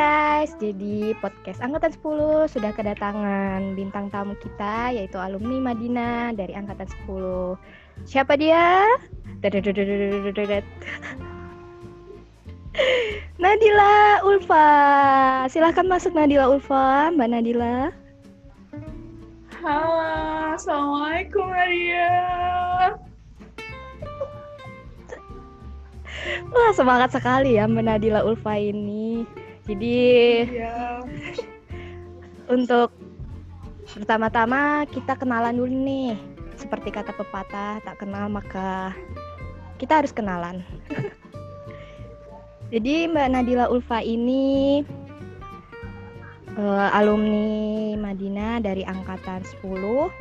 guys, jadi podcast Angkatan 10 sudah kedatangan bintang tamu kita yaitu alumni Madinah dari Angkatan 10. Siapa dia? Nadila Ulfa. Silahkan masuk Nadila Ulfa, Mbak Nadila. Halo, Assalamualaikum Nadia. Wah, semangat sekali ya Mbak Nadila Ulfa ini. Jadi Iya. untuk pertama-tama kita kenalan dulu nih. Seperti kata pepatah, tak kenal maka kita harus kenalan. Jadi Mbak Nadila Ulfa ini eh, alumni Madinah dari angkatan 10.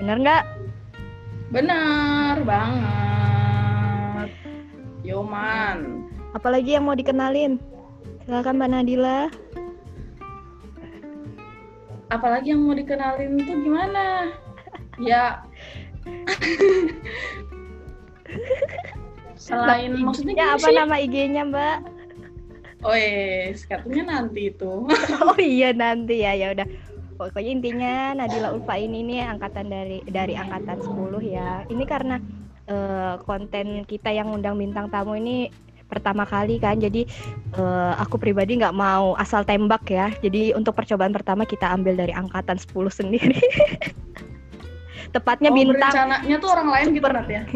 Bener nggak? Benar banget. Yoman. Apalagi yang mau dikenalin? Silakan Mbak Nadila. Apalagi yang mau dikenalin tuh gimana? Ya. Selain maksudnya gimana apa sih? nama IG-nya Mbak? Oh katanya nanti itu. Oh iya nanti ya ya udah. Pokoknya intinya Nadila Ulfa ini nih angkatan dari dari angkatan 10 ya. Ini karena eh, konten kita yang undang bintang tamu ini pertama kali kan. Jadi eh, aku pribadi nggak mau asal tembak ya. Jadi untuk percobaan pertama kita ambil dari angkatan 10 sendiri. Tepatnya Oh, bintang berencananya tuh orang lain gitu nanti ya.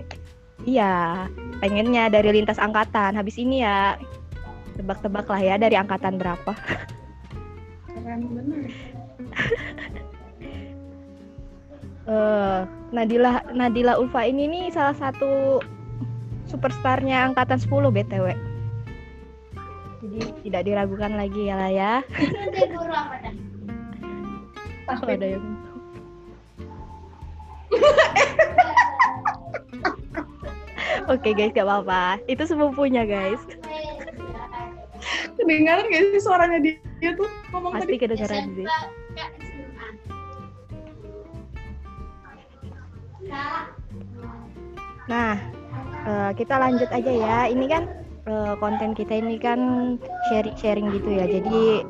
Iya, pengennya dari lintas angkatan. Habis ini ya tebak-tebak lah ya dari angkatan berapa. Keren bener. eh Nadila Nadila Ulfa ini nih salah satu superstarnya angkatan 10 BTW. Jadi tidak diragukan lagi ya lah ya. Oh, ada yang Oke guys, gak apa-apa. Itu sepupunya guys. Kedengaran gak sih suaranya dia, dia tuh ngomong Pasti tadi? kedengeran sih. Nah, eh, kita lanjut aja ya. Ini kan eh, konten kita ini kan sharing-sharing gitu ya. Jadi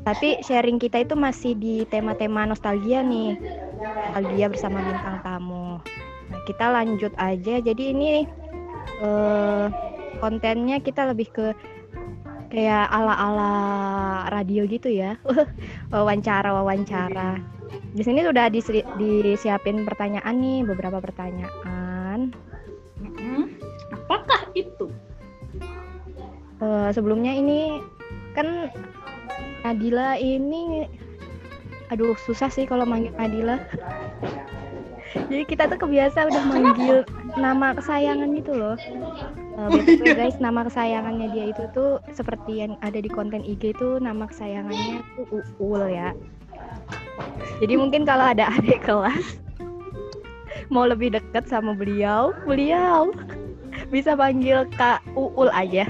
tapi sharing kita itu masih di tema-tema nostalgia nih. Nostalgia bersama bintang tamu. Nah, kita lanjut aja. Jadi ini eh, kontennya kita lebih ke kayak ala-ala radio gitu ya. Wawancara-wawancara. Di sini sudah disi- disiapin pertanyaan nih, beberapa pertanyaan. Apakah itu? Eh, sebelumnya ini kan Nadila ini aduh susah sih kalau manggil Nadila. Jadi kita tuh kebiasa udah manggil nama kesayangan gitu loh. Eh, BTW guys, nama kesayangannya dia itu tuh seperti yang ada di konten IG itu nama kesayangannya tuh Uul ya. Jadi mungkin kalau ada adik kelas mau lebih dekat sama beliau, beliau bisa panggil Kak Uul aja.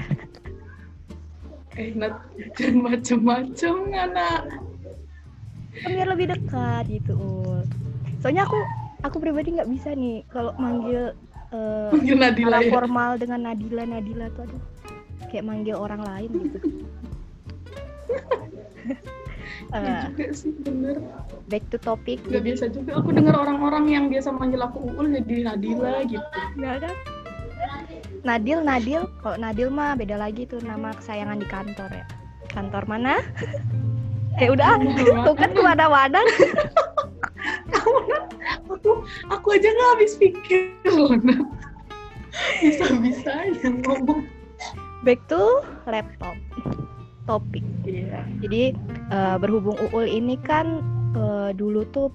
Eh, Nat, jangan macem-macem, anak. Kan biar lebih dekat gitu Ul. Soalnya aku aku pribadi nggak bisa nih kalau manggil Panggil Nadila ya. formal dengan Nadila Nadila tuh aduh kayak manggil orang lain gitu. Iya Eh, juga sih, bener. back to topic Gak biasa juga. Aku dengar orang-orang yang biasa manggil aku Uul jadi Nadila gitu. nggak ada Nadil Nadil. Kalau Nadil mah beda lagi tuh nama kesayangan di kantor ya. Kantor mana? Eh udah. Tuh kan Kamu Nat, aku aku aja nggak habis pikir loh Nat. Bisa-bisanya ngomong. back to laptop. Topik. Iya. Jadi eh, berhubung Uul ini kan eh, dulu tuh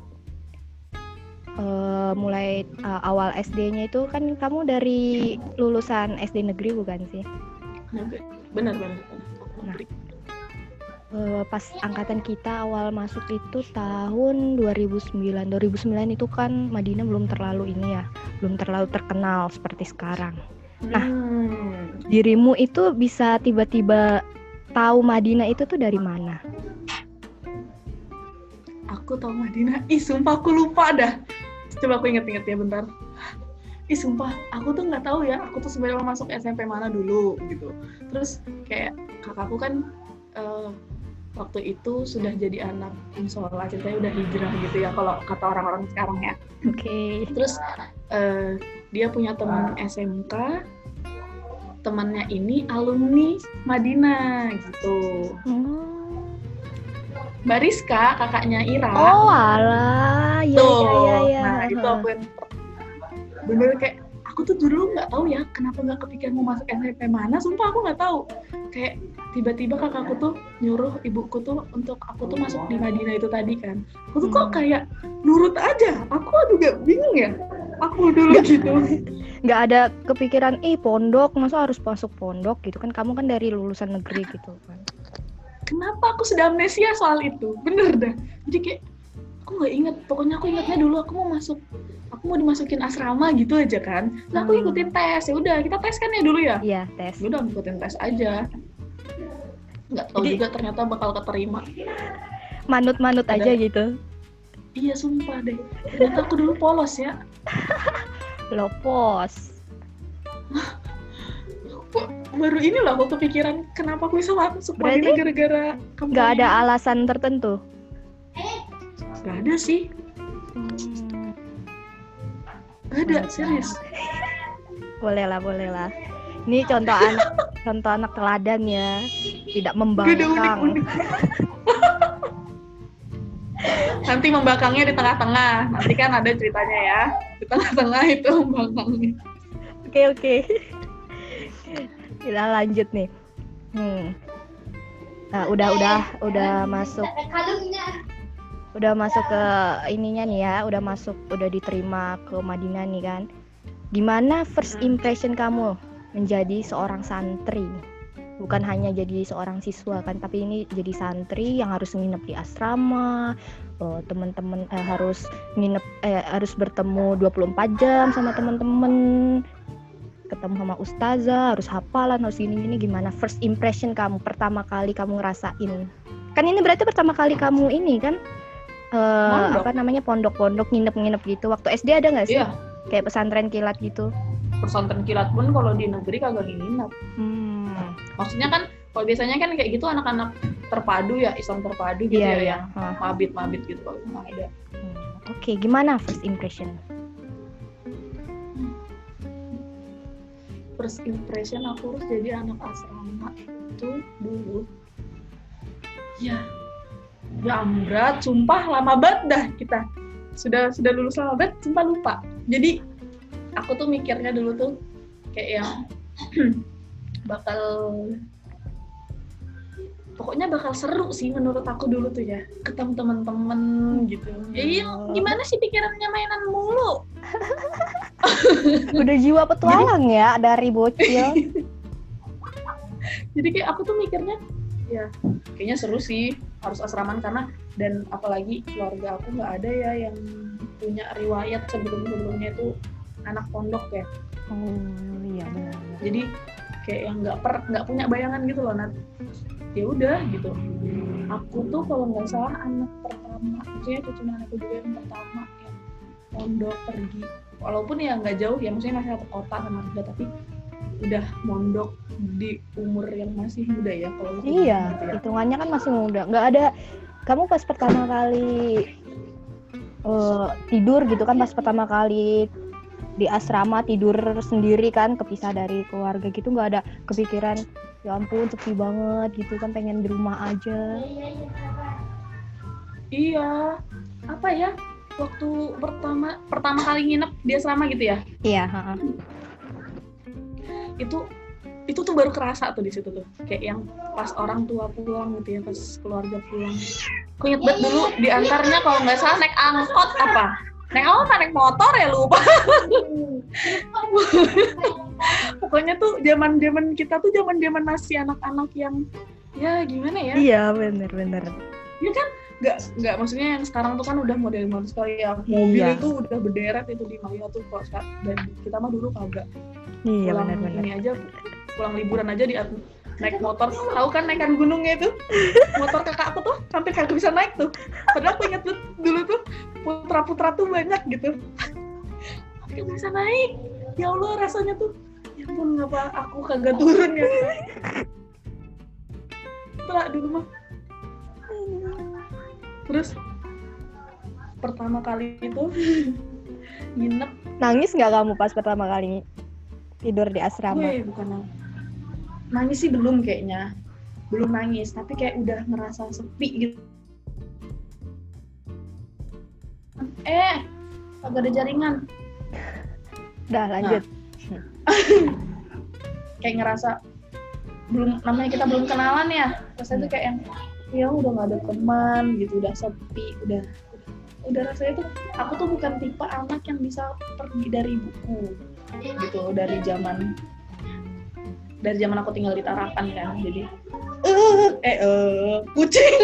eh, mulai eh, awal SD-nya itu kan kamu dari lulusan SD negeri bukan sih? Benar benar. Nah. Eh, pas angkatan kita awal masuk itu tahun 2009. 2009 itu kan Madinah belum terlalu ini ya, belum terlalu terkenal seperti sekarang. Nah. Hmm. Dirimu itu bisa tiba-tiba tahu Madinah itu tuh dari mana? Aku tahu Madinah. Ih, sumpah aku lupa dah. Coba aku inget-inget ya bentar. Ih, sumpah, aku tuh nggak tahu ya. Aku tuh sebenarnya masuk SMP mana dulu gitu. Terus kayak kakakku kan eh, waktu itu sudah jadi anak musola ceritanya udah hijrah gitu ya kalau kata orang-orang sekarang ya Oke. terus eh, dia punya teman SMK temannya ini alumni Madinah gitu Hmm. Mbak Rizka kakaknya Ira. Oh, alah. Iya, tuh iya, iya. nah itu aku yang bener kayak aku tuh dulu nggak tahu ya kenapa nggak kepikiran mau masuk SMP mana. Sumpah aku nggak tahu. Kayak tiba-tiba kakakku tuh nyuruh ibuku tuh untuk aku tuh masuk di Madinah itu tadi kan. Aku tuh kok Hmm. kayak nurut aja. Aku juga bingung ya. Aku dulu gitu nggak ada kepikiran ih pondok masa harus masuk pondok? gitu kan. Kamu kan dari lulusan negeri gitu kan kenapa aku sudah amnesia soal itu? Bener dah. Jadi kayak aku nggak inget pokoknya aku ingatnya dulu aku mau masuk aku mau dimasukin asrama gitu aja kan. Nah aku Hmm. ikutin tes. Ya udah kita tes kan ya dulu ya? Iya tes. Ya udah ngikutin tes aja. Nggak tahu Jadi- juga ternyata bakal keterima. Manut-manut aja gitu. Iya sumpah deh. Ternyata aku dulu polos ya. Lopos Kok baru ini loh aku kepikiran kenapa aku bisa masuk Berarti gara-gara kamu nggak ada alasan tertentu? Nggak ada sih. Hmm, nggak ada serius. Boleh lah boleh lah. Ini contoh anak contoh anak teladan ya tidak Gak membangkang. Nanti membangkangnya di tengah-tengah. Nanti kan ada ceritanya ya. Di tengah-tengah itu membangkangnya. oke oke kita lanjut nih. Hmm. nah udah udah udah masuk. Udah masuk ke ininya nih ya udah masuk udah diterima ke Madinah nih kan. Gimana first impression kamu menjadi seorang santri? Bukan hanya jadi seorang siswa kan tapi ini jadi santri yang harus nginep di asrama eh, teman-teman eh, harus nginep eh, harus bertemu 24 jam sama teman-teman ketemu sama ustazah harus hafalan harus gini gini. Gimana first impression kamu pertama kali kamu ngerasain? Kan ini berarti pertama kali kamu ini kan eh, Pondok. apa namanya pondok-pondok nginep-nginep gitu. Waktu SD ada nggak sih? Iya, kayak pesantren kilat gitu? Pesantren kilat pun kalau di negeri kagak nginep. hmm. Maksudnya kan kalau biasanya kan kayak gitu anak-anak terpadu ya, Islam terpadu gitu iya ya, iya. yang mabit-mabit gitu kalau nggak ada. Hmm, oke. Gimana first impression First impression aku harus jadi anak asrama itu dulu. Ya, ya ambrat, sumpah lama banget dah kita. Sudah sudah lulus lama banget, sumpah lupa. Jadi aku tuh mikirnya dulu tuh kayak yang bakal pokoknya bakal seru sih menurut aku dulu tuh ya ketemu teman-teman gitu. Ya iya, gimana sih pikirannya mainan mulu? Udah jiwa petualang ya dari bocil. Jadi kayak aku tuh mikirnya ya kayaknya seru sih harus asraman karena dan apalagi keluarga aku nggak ada ya yang punya riwayat sebelum sebelumnya itu anak pondok ya. Oh iya benar. Jadi kayak yang nggak per nggak punya bayangan gitu loh Nat ya udah gitu aku tuh kalau nggak salah anak pertama maksudnya cucu nenekku juga yang pertama yang pondok pergi walaupun ya nggak jauh ya maksudnya masih satu kota sama juga tapi udah mondok di umur yang masih muda ya kalau aku Iya, gitu ya. hitungannya kan masih muda. Nggak ada. Kamu pas pertama kali eh, tidur gitu kan, pas pertama kali di asrama tidur sendiri kan, kepisah dari keluarga gitu, nggak ada kepikiran ya ampun sepi banget gitu kan, pengen di rumah aja. iya apa ya waktu pertama pertama kali nginep di asrama gitu ya Iya. heeh. itu itu tuh baru kerasa tuh di situ tuh kayak yang pas orang tua pulang gitu ya pas keluarga pulang aku inget banget dulu diantarnya kalau nggak salah naik angkot apa naik apa? Naik motor ya? Lupa. Pokoknya tuh zaman zaman kita tuh zaman zaman masih anak-anak yang ya gimana ya? Iya, bener-bener. nggak nggak maksudnya yang sekarang tuh kan udah model model sekali ya. Mobil Iya. itu udah berderet itu di Maya tuh kalau sekarang dan kita mah dulu kagak. Iya, pulang bener-bener. ini aja pulang liburan aja di naik motor. Tahu kan naikan gunungnya itu? Motor kakak aku tuh hampir kagak bisa naik tuh. Padahal aku ingat tuh dulu tuh putra putra tuh banyak gitu. Kagak bisa naik. Ya allah rasanya tuh ya ampun ngapa aku kagak turun ya? Gitu lah dulu mah terus pertama kali itu nginep. Nangis nggak kamu pas pertama kali tidur di asrama? gue bukan nangis. Nangis sih belum kayaknya. Belum nangis tapi kayak udah ngerasa sepi gitu. Eh agak ada jaringan. Udah lanjut. kayak ngerasa belum namanya kita belum kenalan ya. Rasanya tuh kayak yang ya udah nggak ada teman gitu udah sepi udah udah rasanya tuh aku tuh bukan tipe anak yang bisa pergi dari ibuku gitu dari zaman dari zaman aku tinggal di Tarakan kan jadi eh eh eh, kucing.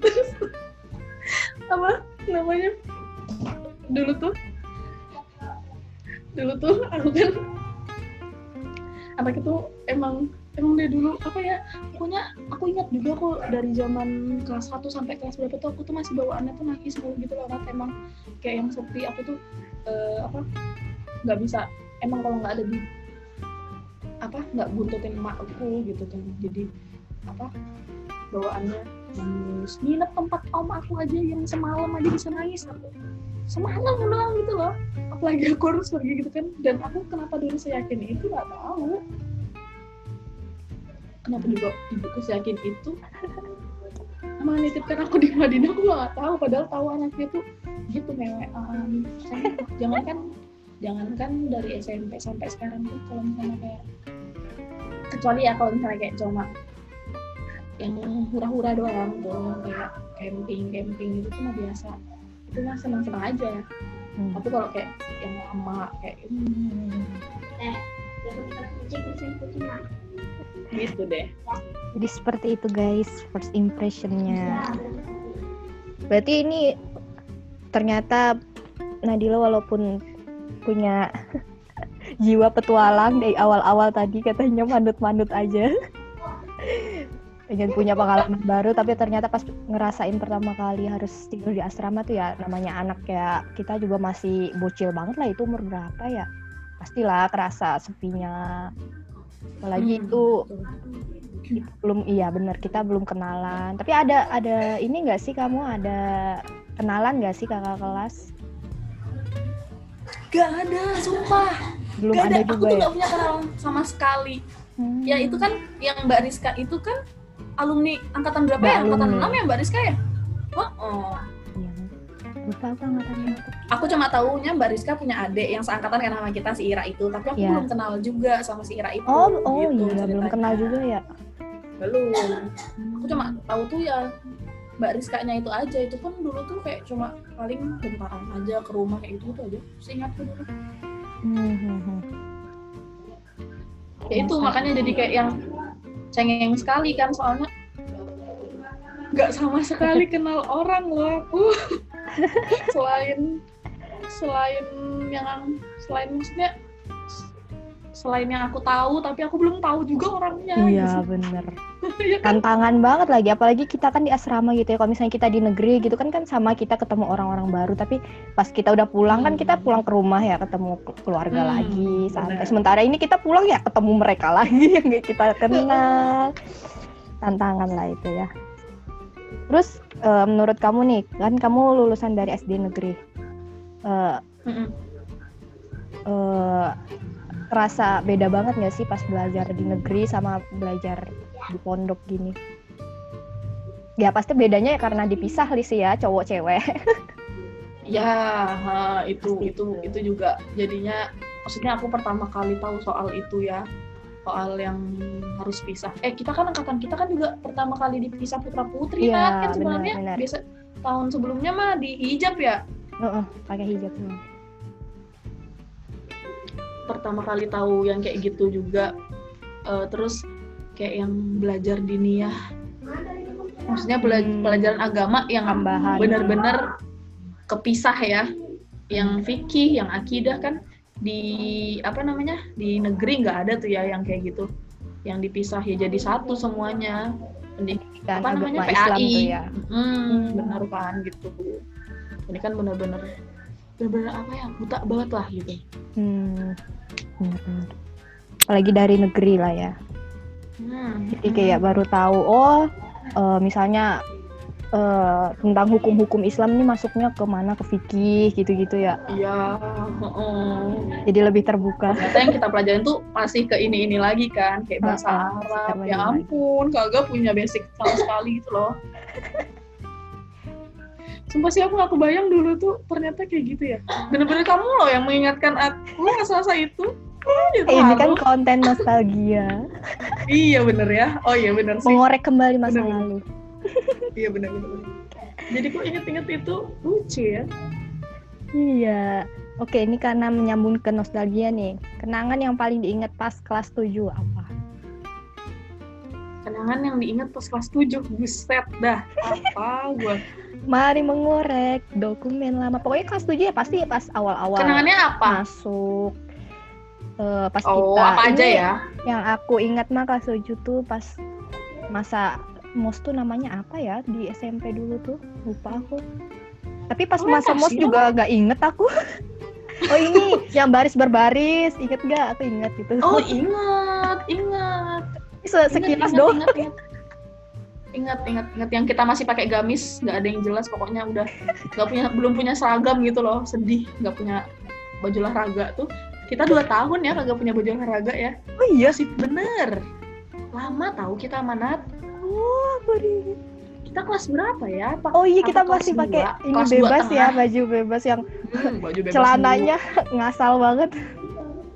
Terus, apa namanya? Dulu tuh dulu tuh aku kan anak itu emang emang dari dulu apa ya pokoknya aku ingat juga kok dari zaman kelas 1 sampai kelas berapa tuh aku tuh masih bawaannya tuh nangis mulu gitu loh emang kayak yang sepi aku tuh eh, apa nggak bisa emang kalau nggak ada di apa nggak buntutin emak aku gitu kan. Jadi apa bawaannya nangis. Nginep tempat om aku aja yang semalam aja bisa nangis aku. Semalam doang gitu loh. Apalagi aku harus pergi gitu kan. Dan aku kenapa dulu saya yakin itu? Nggak tahu. Kenapa juga ibuku yakin itu? Menitipkan aku di Madinah aku nggak tahu. Padahal tahu anaknya tuh gitu mewean jangan kan jangankan dari SMP sampai sekarang tuh kalau misalnya kayak kecuali ya kalau misalnya kayak cuma yang hura-hura doang tuh kayak camping camping gitu tuh mah biasa. Itu mah senang-senang aja. Hmm. tapi kalau kayak yang emak kayak hmm, gitu deh. Jadi seperti itu guys, first impressionnya. Berarti ini ternyata Nadila walaupun punya jiwa petualang dari awal-awal tadi katanya manut-manut aja. Pengen punya pengalaman baru tapi ternyata pas ngerasain pertama kali harus tidur di asrama tuh ya namanya anak ya kita juga masih bocil banget lah itu umur berapa ya. Pastilah kerasa sepinya. Apalagi Hmm, itu belum iya bener kita belum kenalan tapi ada ada ini nggak sih kamu ada kenalan nggak sih kakak kelas gak ada sumpah belum gak ada, ada, aku juga tuh ya gak punya kenalan sama sekali Hmm. ya itu kan yang Mbak Rizka itu kan alumni angkatan berapa Mbak ya angkatan alumni. 6 ya Mbak Rizka ya oh, oh. Iya. lupa aku aku cuma tahunya Mbak Rizka punya adik yang seangkatan kan sama kita si Ira itu tapi aku Iya. belum kenal juga sama si Ira itu oh oh gitu iya belum ceritanya. kenal juga ya belum aku cuma tahu tuh ya Mbak Rizkanya itu aja itu pun dulu tuh kayak cuma paling bentaran aja ke rumah kayak gitu, -gitu aja seingatku dulu hmm. ya itu makanya jadi kayak yang cengeng sekali kan soalnya nggak sama sekali kenal orang loh aku selain selain yang selain maksudnya selain yang aku tahu tapi aku belum tahu juga orangnya iya gitu. bener Iya kan? tantangan banget lagi apalagi kita kan di asrama gitu ya kalau misalnya kita di negeri gitu kan kan sama kita ketemu orang-orang baru tapi pas kita udah pulang kan kita pulang ke rumah ya ketemu keluarga Hmm, lagi santai sementara ini kita pulang ya ketemu mereka lagi yang kita kenal tantangan lah itu ya terus eh, menurut kamu nih kan kamu lulusan dari SD negeri Eh, Mm-mm. eh, terasa beda banget nggak sih pas belajar di negeri sama belajar di pondok gini? Ya pasti bedanya ya karena dipisah sih ya cowok cewek. ya ha, itu Pasti itu itu. itu juga jadinya maksudnya aku pertama kali tahu soal itu ya soal yang harus pisah eh kita kan angkatan kita kan juga pertama kali dipisah putra putri Iya, kan kan benar, sebenarnya benar. biasa tahun sebelumnya mah di hijab ya Heeh, pakai hijab semua. Pertama kali tahu yang kayak gitu juga. Eh, terus kayak yang belajar diniyah maksudnya bela- Hmm. pelajaran agama yang Tambahan. benar-benar kepisah ya. Yang fikih yang akidah kan di apa namanya di negeri nggak ada tuh ya yang kayak gitu. Yang dipisah ya jadi satu semuanya. Pendidik- Dan apa namanya Islam PAI tuh ya. hmm, benar kan gitu. Ini kan benar-benar benar-benar apa ya buta banget lah gitu Hmm, bener-bener. apalagi dari negeri lah ya. Hmm. Jadi kayak baru tahu oh eh, misalnya eh, tentang hukum-hukum Islam ini masuknya ke mana ke fikih gitu-gitu ya. Iya, heeh. Jadi lebih terbuka. Ternyata yang kita pelajarin tuh masih ke ini-ini lagi kan, kayak bahasa Heeh, Arab. sekarang Ya lagi. ampun, kagak punya basic sama sekali gitu loh. Sumpah sih aku gak kebayang dulu tuh ternyata kayak gitu ya. Bener-bener kamu loh yang mengingatkan aku masa-masa itu. Gitu, Eh, ini kan konten nostalgia, Iya bener ya. Oh iya bener sih. mengorek kembali masa Bener. lalu. Iya bener bener. bener. Jadi kok inget-inget itu lucu ya. Iya. Oke, ini karena menyambung ke nostalgia nih. Kenangan yang paling diingat pas kelas 7 apa? Kenangan yang diingat pas kelas 7. Buset dah. Apa gua. Mari mengorek dokumen lama. Pokoknya kelas 7 ya pasti pas awal-awal Kenangannya apa? masuk. Eh, pas Oh, kita apa aja ini ya? yang aku ingat mah kelas 7 tuh pas masa mos tuh namanya apa ya di SMP dulu tuh lupa aku tapi pas Oh, masa mos juga gak inget aku oh ini yang baris berbaris inget gak aku inget gitu Oh ingat, ingat. Se- Ingat, sekilas ingat, doang Ingat, ingat. Ingat, ingat, ingat yang kita masih pakai gamis, nggak ada yang jelas pokoknya udah nggak punya, belum punya seragam gitu loh, sedih nggak punya baju olahraga tuh. Kita dua tahun ya kagak punya baju olahraga ya. oh iya Sih bener. Lama tahu kita manat. oh, aku di- Kita kelas berapa ya? Oh iya kita masih pakai ini Kelas bebas ya baju bebas yang Hmm, baju bebas celananya ngasal banget dulu.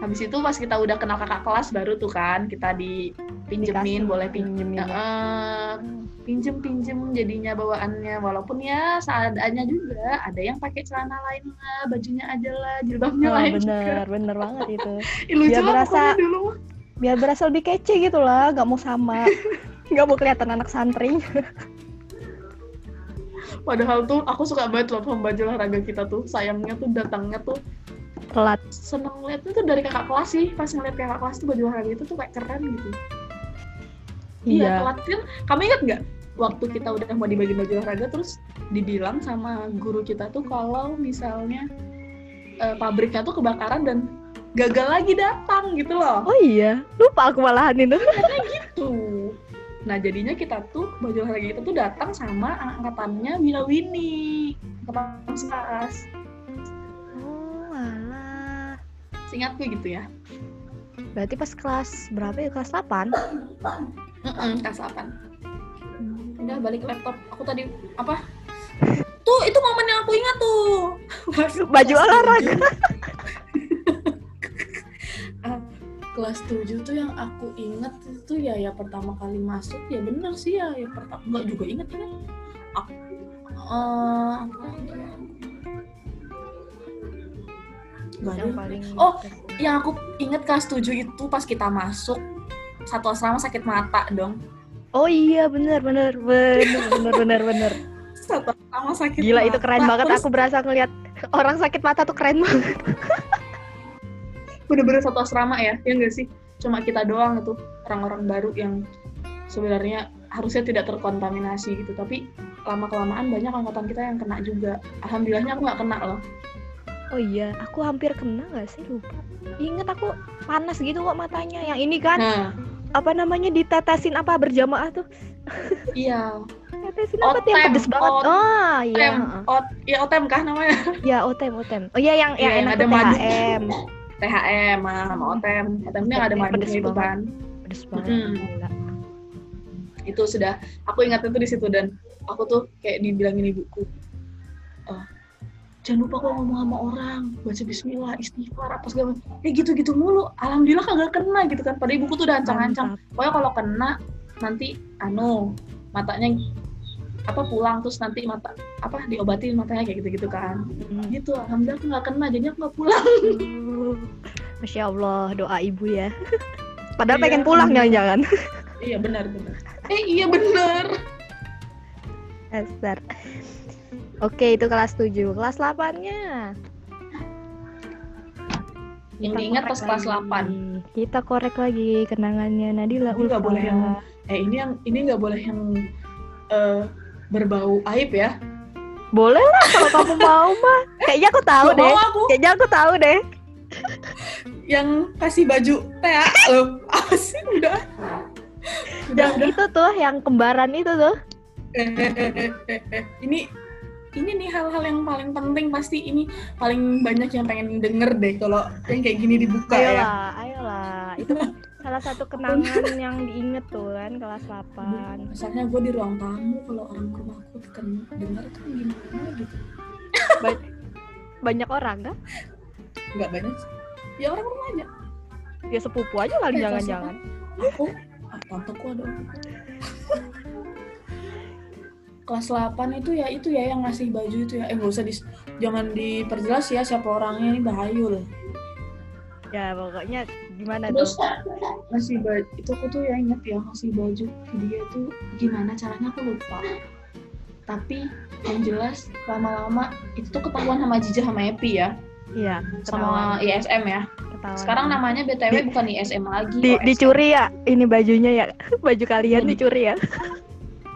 Habis itu pas kita udah kenal kakak kelas baru tuh kan kita Dikasih, boleh pinjem. pinjemin. Ya. pinjem pinjem jadinya bawaannya. Walaupun ya seadanya juga ada yang pakai celana lain lah bajunya aja lah jilbabnya Oh, lain bener juga. bener banget itu. Lah berasa- dulu. biar berasa lebih kece gitu lah nggak mau sama. Nggak mau kelihatan anak santri. Padahal tuh aku suka banget loh sama baju olahraga kita tuh. Sayangnya tuh datangnya tuh telat. seneng liatnya tuh dari kakak kelas sih. Pas ngeliat kakak kelas tuh baju olahraga itu tuh kayak keren gitu iya telat kan kamu ingat nggak waktu kita udah mau dibagi baju olahraga terus dibilang sama guru kita tuh kalau misalnya eh, pabriknya tuh kebakaran dan gagal lagi datang gitu loh Oh iya, lupa aku malahan itu. tuh nah jadinya kita tuh baju olahraga kita tuh datang sama angkatannya Wina Winnie angkatan sekelas Oh alah. seingatku gitu ya Berarti pas kelas berapa ya? Kelas 8? Mm-mm, kelas 8 udah balik ke laptop aku tadi apa tuh itu momen yang aku ingat tuh Pas Baju kelas olahraga. tujuh. Ah, kelas 7 tuh yang aku inget itu ya ya pertama kali masuk ya bener sih ya ya pertama nggak juga inget aku eh, apa lagi ya? Nggak ada. Yang paling Oh. yang aku inget kelas 7 itu pas kita masuk satu asrama sakit mata dong Oh iya, bener bener bener bener bener bener. satu asrama sakit Gila mata itu keren banget. Terus Aku berasa ngeliat orang sakit mata tuh keren banget. bener-bener satu asrama ya ya enggak sih cuma kita doang itu orang-orang baru yang sebenarnya harusnya tidak terkontaminasi gitu tapi lama kelamaan banyak angkatan kita yang kena juga alhamdulillahnya aku nggak kena loh Oh iya, aku hampir kena gak sih lupa. Ingat aku panas gitu kok matanya. Yang ini kan nah apa namanya ditetesin apa berjamaah tuh? iya Tetesin apa tuh yang Otem, pedes banget? ot- Oh iya. Ot ya OTM kah namanya Ya otem otem. Oh iya yang Iya, yang yang enak ada. THM. THM ah, sama nya ada Otemnya madunya pedes itu kan Pedes banget. Gila. itu sudah aku ingat itu di situ dan aku tuh kayak dibilangin ibuku "Eh, jangan lupa kok ngomong sama orang baca Bismillah istighfar apa segala macam. Ya gitu gitu mulu. Alhamdulillah kagak kena gitu kan. Padahal ibuku tuh udah ancang-ancang. Pokoknya kalau kena nanti anu matanya apa pulang terus nanti mata apa diobatin matanya kayak gitu gitu kan. Mm. gitu. Alhamdulillah aku nggak kena jadi aku nggak pulang. Masya Allah doa ibu ya. Padahal Iya, pengen pulang jangan-jangan. iya benar benar. Eh iya benar. Dasar. Oke itu kelas 7 Kelas 8-nya yang diingat pas kelas lagi. Kita korek lagi kenangannya Nadila Ini nggak boleh yang eh ini yang ini nggak boleh yang eh, berbau aib ya? Boleh lah kalau kamu mau mah. Kayaknya aku tahu deh. aku. Kayaknya aku tahu deh. Yang kasih baju Tea loh apa sih? Udah. Udah yang udah itu tuh yang kembaran itu tuh. Eh, eh, eh, eh, eh. ini ini nih hal-hal yang paling penting pasti ini paling banyak yang pengen denger deh kalau yang kayak gini dibuka ya. Ayolah ayolah. Itu kan salah satu kenangan yang diinget tuh kan kelas 8 misalnya gue di ruang tamu kalau orang rumahku kan dengar kan gimana gitu. Ba- banyak orang kan nggak banyak sih. ya orang rumah aja. Ya sepupu aja kali Eh, jangan-jangan. aku ah, tanteku ada kelas 8 itu ya itu ya yang ngasih baju itu ya. Eh nggak usah dis jangan diperjelas ya siapa orangnya ini bahayul ya pokoknya gimana terus tuh ngasih baju itu aku tuh ya inget ya ngasih baju ke dia tuh gimana caranya aku lupa. Tapi yang jelas lama-lama itu tuh ketahuan sama Jija sama Epi ya. Iya sama ISM ya. Ketahuan. sekarang namanya BTW bukan ISM lagi di, dicuri ya ini bajunya ya. Baju kalian di- dicuri ya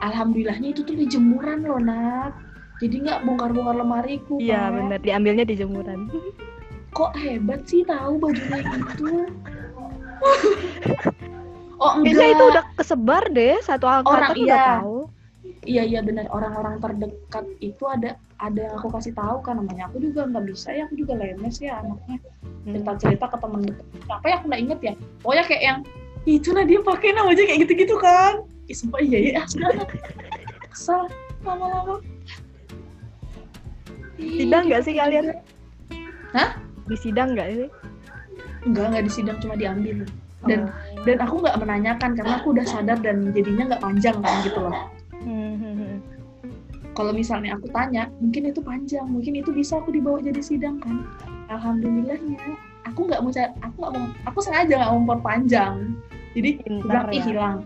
alhamdulillahnya itu tuh di jemuran loh Nat jadi nggak bongkar-bongkar lemariku iya Pak. bener. Diambilnya di jemuran. Kok hebat sih tahu bajunya itu oh enggak. itu udah kesebar deh satu angkatan Orang, udah iya. tahu. Iya iya benar orang-orang terdekat itu ada ada yang aku kasih tahu kan namanya aku juga nggak bisa ya aku juga lemes ya anaknya. Hmm. cerita-cerita ke temen apa ya? Aku nggak inget ya. Pokoknya kayak yang itu nah dia pakai nama aja kayak gitu-gitu kan. Ih, sumpah iya ya kesel lama-lama. Sidang nggak sih kalian? Hah? di sidang nggak sih? Enggak enggak di sidang cuma diambil. Dan Oh. dan aku nggak menanyakan karena aku udah sadar dan jadinya nggak panjang kan gitu loh. Hmm, hmm, hmm. kalau misalnya aku tanya mungkin itu panjang mungkin itu bisa aku dibawa jadi sidang kan? Alhamdulillahnya aku nggak mau aku nggak mau aku sengaja nggak mau memperpanjang. Jadi Pintar ya. hilang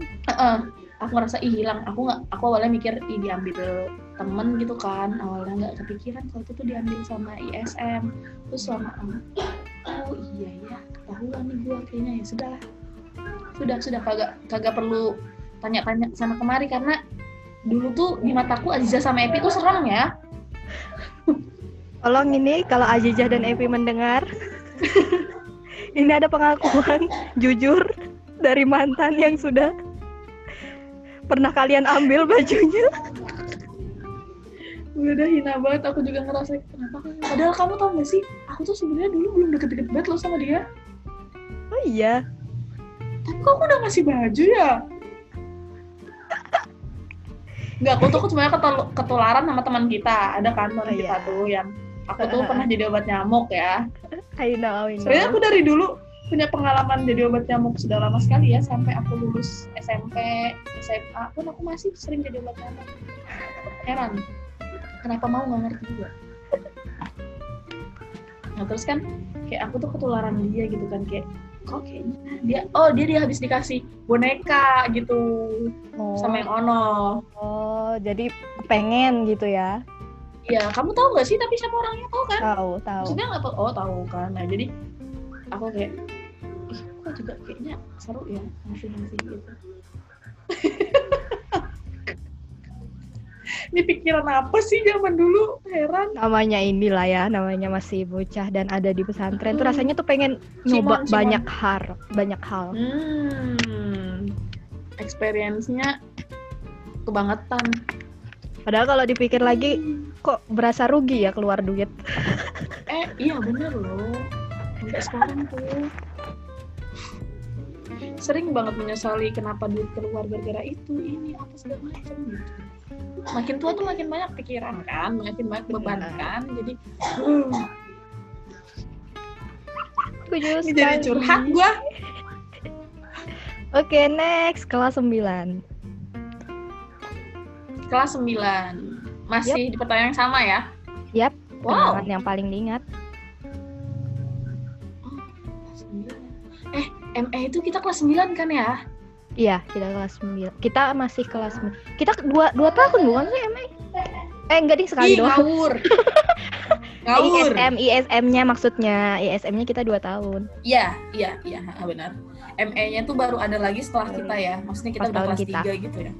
Heeh. aku ngerasa ih hilang. Aku nggak aku awalnya mikir ih diambil temen gitu kan. Awalnya nggak kepikiran kalau itu tuh diambil sama ISM terus selama oh iya ya ketahuan nih gue kayaknya ya sudah sudah sudah. Kagak kagak perlu tanya-tanya sana kemari karena dulu tuh di mataku Aziza sama Epi tuh serem ya. Tolong ini kalau Azizah dan Evi mendengar, ini ada pengakuan jujur dari mantan yang sudah pernah kalian ambil bajunya. udah hina banget aku juga ngerasa kenapa padahal kamu tau gak sih aku tuh sebenarnya dulu belum deket-deket banget loh sama dia Oh iya, tapi kok aku udah ngasih baju ya Enggak, aku tuh cuma ketul- ketularan sama teman kita. Ada kan teman Oh, kita iya. tuh yang aku tuh pernah jadi obat nyamuk ya. I know, I know. Sebenarnya aku dari dulu punya pengalaman jadi obat nyamuk sudah lama sekali ya sampai aku lulus SMP, SMA pun aku masih sering jadi obat nyamuk. Heran. Kenapa mau nggak ngerti juga. Nah terus kan kayak aku tuh ketularan dia gitu kan kayak kok kayaknya dia oh dia dia habis dikasih boneka gitu Oh, sama yang ono oh, jadi pengen gitu ya? Iya, kamu tahu nggak sih? Tapi siapa orangnya tahu kan? Tahu, tahu. Maksudnya nggak tahu? Oh tahu kan. Nah jadi aku kayak, kok juga kayaknya seru ya ngasih gitu. Ini pikiran apa sih zaman dulu? Heran. Namanya inilah ya, namanya masih bocah dan ada di pesantren tuh Hmm. rasanya tuh pengen nyoba Simon. banyak hal, banyak hal. Hmm, experience-nya kebangetan. Padahal kalau dipikir lagi kok berasa rugi ya keluar duit. Eh iya bener loh. Sampai sekarang tuh sering banget menyesali kenapa duit keluar gara-gara itu ini apa segala macam gitu. Makin tua tuh makin banyak pikiran kan, makin banyak beban kan. Jadi uh, Setuju ini jadi sekali. curhat gua. Oke, next kelas 9. Kelas 9. Masih di pertanyaan yang sama ya? Yap, Wow. kenangan yang paling diingat. ME itu kita kelas 9 kan ya? Iya, kita kelas 9. Kita masih kelas 9. Kita dua, dua tahun bukan sih MA? Eh, enggak ding sekali Ih, doang. ngawur. ngawur. ISM, ISM-nya maksudnya. ISM-nya kita dua tahun. Iya, iya, iya, benar. ME-nya tuh baru ada lagi setelah kita ya. Maksudnya kita Pas udah kelas kita. 3 gitu ya.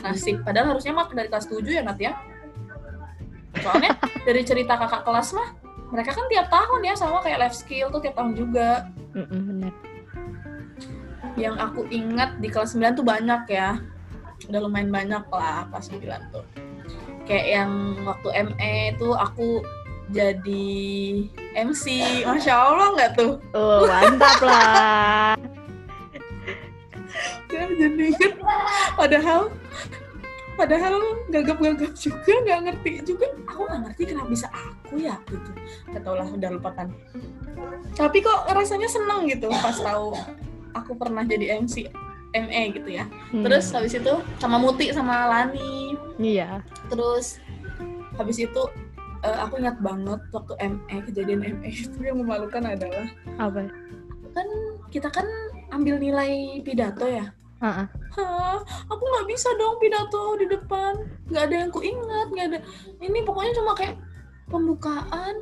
Nasib. Padahal harusnya mah dari kelas 7 ya, Nat ya. Soalnya dari cerita kakak kelas mah mereka kan tiap tahun ya sama kayak life skill tuh tiap tahun juga Mm-mm, bener yang aku ingat di kelas 9 tuh banyak ya. Udah lumayan banyak lah pas 9 tuh. Kayak yang waktu ME tuh aku jadi MC Masya Allah nggak tuh? Oh mantap lah. Ya, jadi inget padahal padahal gagap-gagap juga nggak ngerti juga. Aku nggak ngerti kenapa bisa aku ya gitu. Nggak tau lah udah lupakan. Tapi kok rasanya seneng gitu pas tahu aku pernah jadi MC ME gitu ya. Hmm, terus habis itu sama Muti sama Lani. Iya. Terus habis itu eh, aku ingat banget waktu ME kejadian ME itu yang memalukan adalah apa? kan kita kan ambil nilai pidato ya. Ah. Hah, aku nggak bisa dong pidato di depan. Nggak ada yang kuingat, nggak ada. Ini pokoknya cuma kayak pembukaan,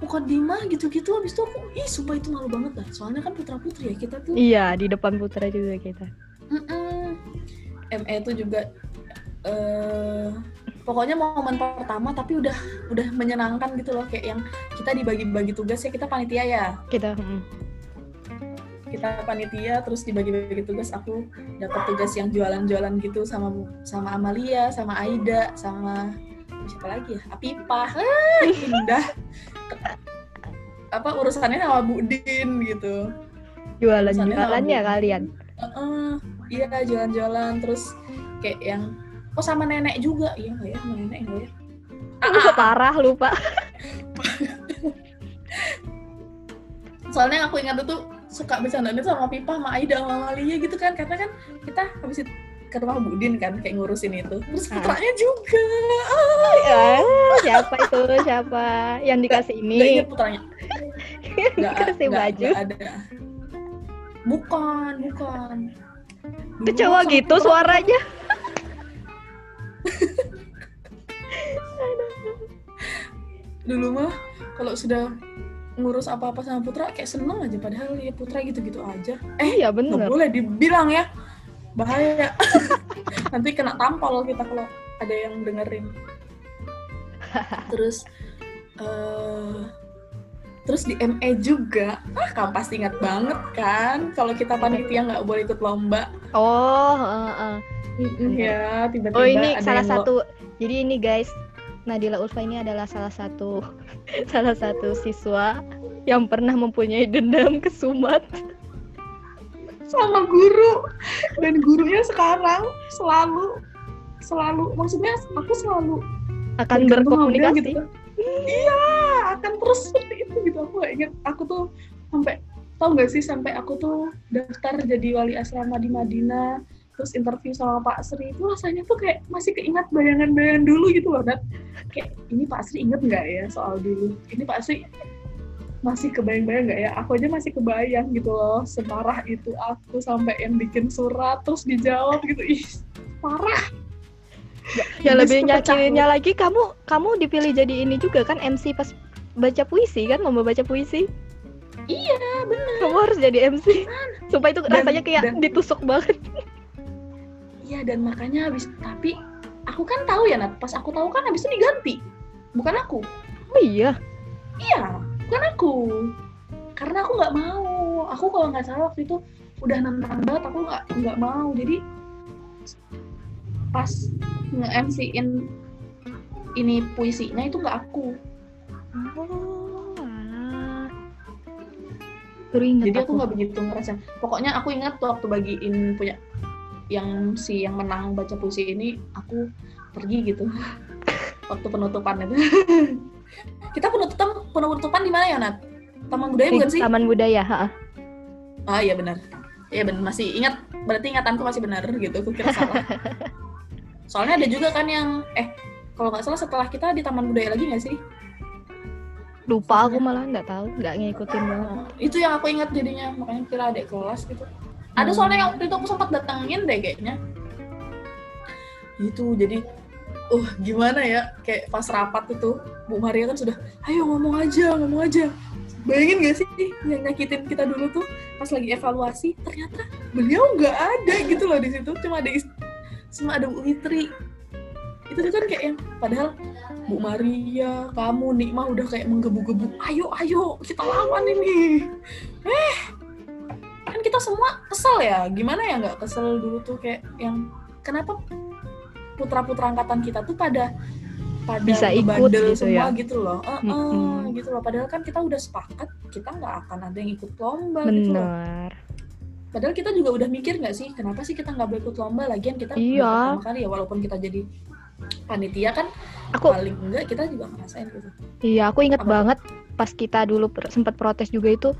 mukadimah gitu-gitu. Habis itu aku, ih sumpah itu malu banget lah. Soalnya kan putra putri ya kita tuh. iya di depan putra juga kita Mm-mm. ME itu juga eh pokoknya momen pertama tapi udah udah menyenangkan gitu loh kayak yang kita dibagi-bagi tugas ya kita panitia ya kita mm. kita panitia terus dibagi-bagi tugas aku dapat tugas yang jualan-jualan gitu sama sama Amalia sama Aida sama siapa lagi ya Apipah ah, indah apa urusannya sama Bu Din gitu. Jualan Pesannya jualan ya sama- kalian? Heeh, iya jualan-jualan terus kayak yang oh sama nenek juga. Iya nggak ya? Sama nenek nggak ya? Lu parah lupa. Soalnya aku ingat itu suka bercandaan itu sama Pipa sama Aida sama Amalia gitu kan. Karena kan kita habis itu ke rumah Budin kan kayak ngurusin itu. Terus Ah. putranya juga. Ah, Ya, siapa itu? Siapa? Yang dikasih nggak ini ingat putranya. Nggak dikasih nggak- baju. nggak ada. Bukan bukan. Itu cowok gitu putra- suaranya. Dulu mah kalau sudah ngurus apa-apa sama putra kayak seneng aja. Padahal ya putra gitu-gitu aja. Eh nggak bener. boleh dibilang ya bahaya. Nanti kena tampol kita kalau ada yang dengerin. Terus eh terus di ME juga. Ah kamu pasti ingat banget kan? Kalau kita panitia nggak boleh ikut lomba. Oh eh, eh. ya tiba-tiba oh ini ada salah satu jadi ini guys Nadila Ulfa ini adalah salah satu salah satu siswa yang pernah mempunyai dendam ke Sumat sama guru. Dan gurunya sekarang selalu selalu maksudnya aku selalu akan berkomunikasi? gitu. iya akan terus seperti itu gitu. Aku gak inget aku tuh sampai tau gak sih sampai aku tuh daftar jadi wali asrama di Madinah terus interview sama Pak Sri. Itu rasanya tuh kayak masih keingat bayangan-bayangan dulu gitu loh Nat. Kayak ini Pak Sri inget nggak ya soal dulu? Ini Pak Sri masih kebayang-bayang nggak ya? Aku aja masih kebayang gitu loh separah itu aku sampai yang bikin surat terus dijawab gitu. Ih parah. Ya Terus lebih nyakitinnya lagi kamu kamu dipilih jadi ini juga kan MC pas baca puisi kan lomba baca puisi? Iya bener. Kamu harus jadi MC supaya itu Dan- rasanya kayak dan- ditusuk banget. Iya dan makanya habis tapi aku kan tahu ya Nat, pas aku tahu kan habis itu diganti. Bukan aku. oh iya? Iya, bukan aku. Karena aku nggak mau. Aku kalau nggak salah waktu itu udah nantang banget aku nggak nggak mau. Jadi pas nge-MC-in ini puisinya itu nggak aku. oh alah. baru Jadi aku nggak begitu ngerasa. Pokoknya aku ingat waktu bagiin punya yang si yang menang baca puisi ini aku pergi gitu waktu penutupan itu. Kita penutupan penutupan di mana ya Nat? Taman Budaya bukan sih? Taman Budaya ha Ah iya benar. Iya benar masih ingat berarti ingatanku masih benar gitu. Aku kira salah. Soalnya ada juga kan yang eh kalau nggak salah setelah kita di Taman Budaya lagi nggak sih? lupa aku malah nggak tahu nggak ngikutin banget Nah, itu yang aku ingat jadinya makanya kira adik kelas gitu. Ada Hmm. soalnya yang waktu itu aku sempat datengin deh kayaknya. Itu jadi uh gimana ya? Kayak pas rapat itu Bu Maria kan sudah ayo ngomong aja ngomong aja. Bayangin gak sih yang nyakitin kita dulu tuh pas lagi evaluasi ternyata beliau nggak ada gitu loh di situ. Cuma ada cuma ada Bu Fitri. Itu tuh kan kayak yang padahal Bu Maria kamu Nikmah udah kayak menggebu-gebu ayo ayo kita lawan ini. Eh kan kita semua kesel ya? Gimana ya nggak kesel dulu tuh kayak yang kenapa putra-putra angkatan kita tuh pada pada Bisa ikut gitu semua ya. gitu loh Eh, eh, Mm-mm. gitu loh padahal kan kita udah sepakat kita nggak akan ada yang ikut lomba gitu loh bener Padahal kita juga udah mikir nggak sih, kenapa sih kita nggak boleh ikut lomba? Lagian kita Iya. pertama kali ya, walaupun kita jadi panitia kan aku paling enggak kita juga ngerasain gitu. iya aku ingat Apa banget pas kita dulu per- sempat protes juga itu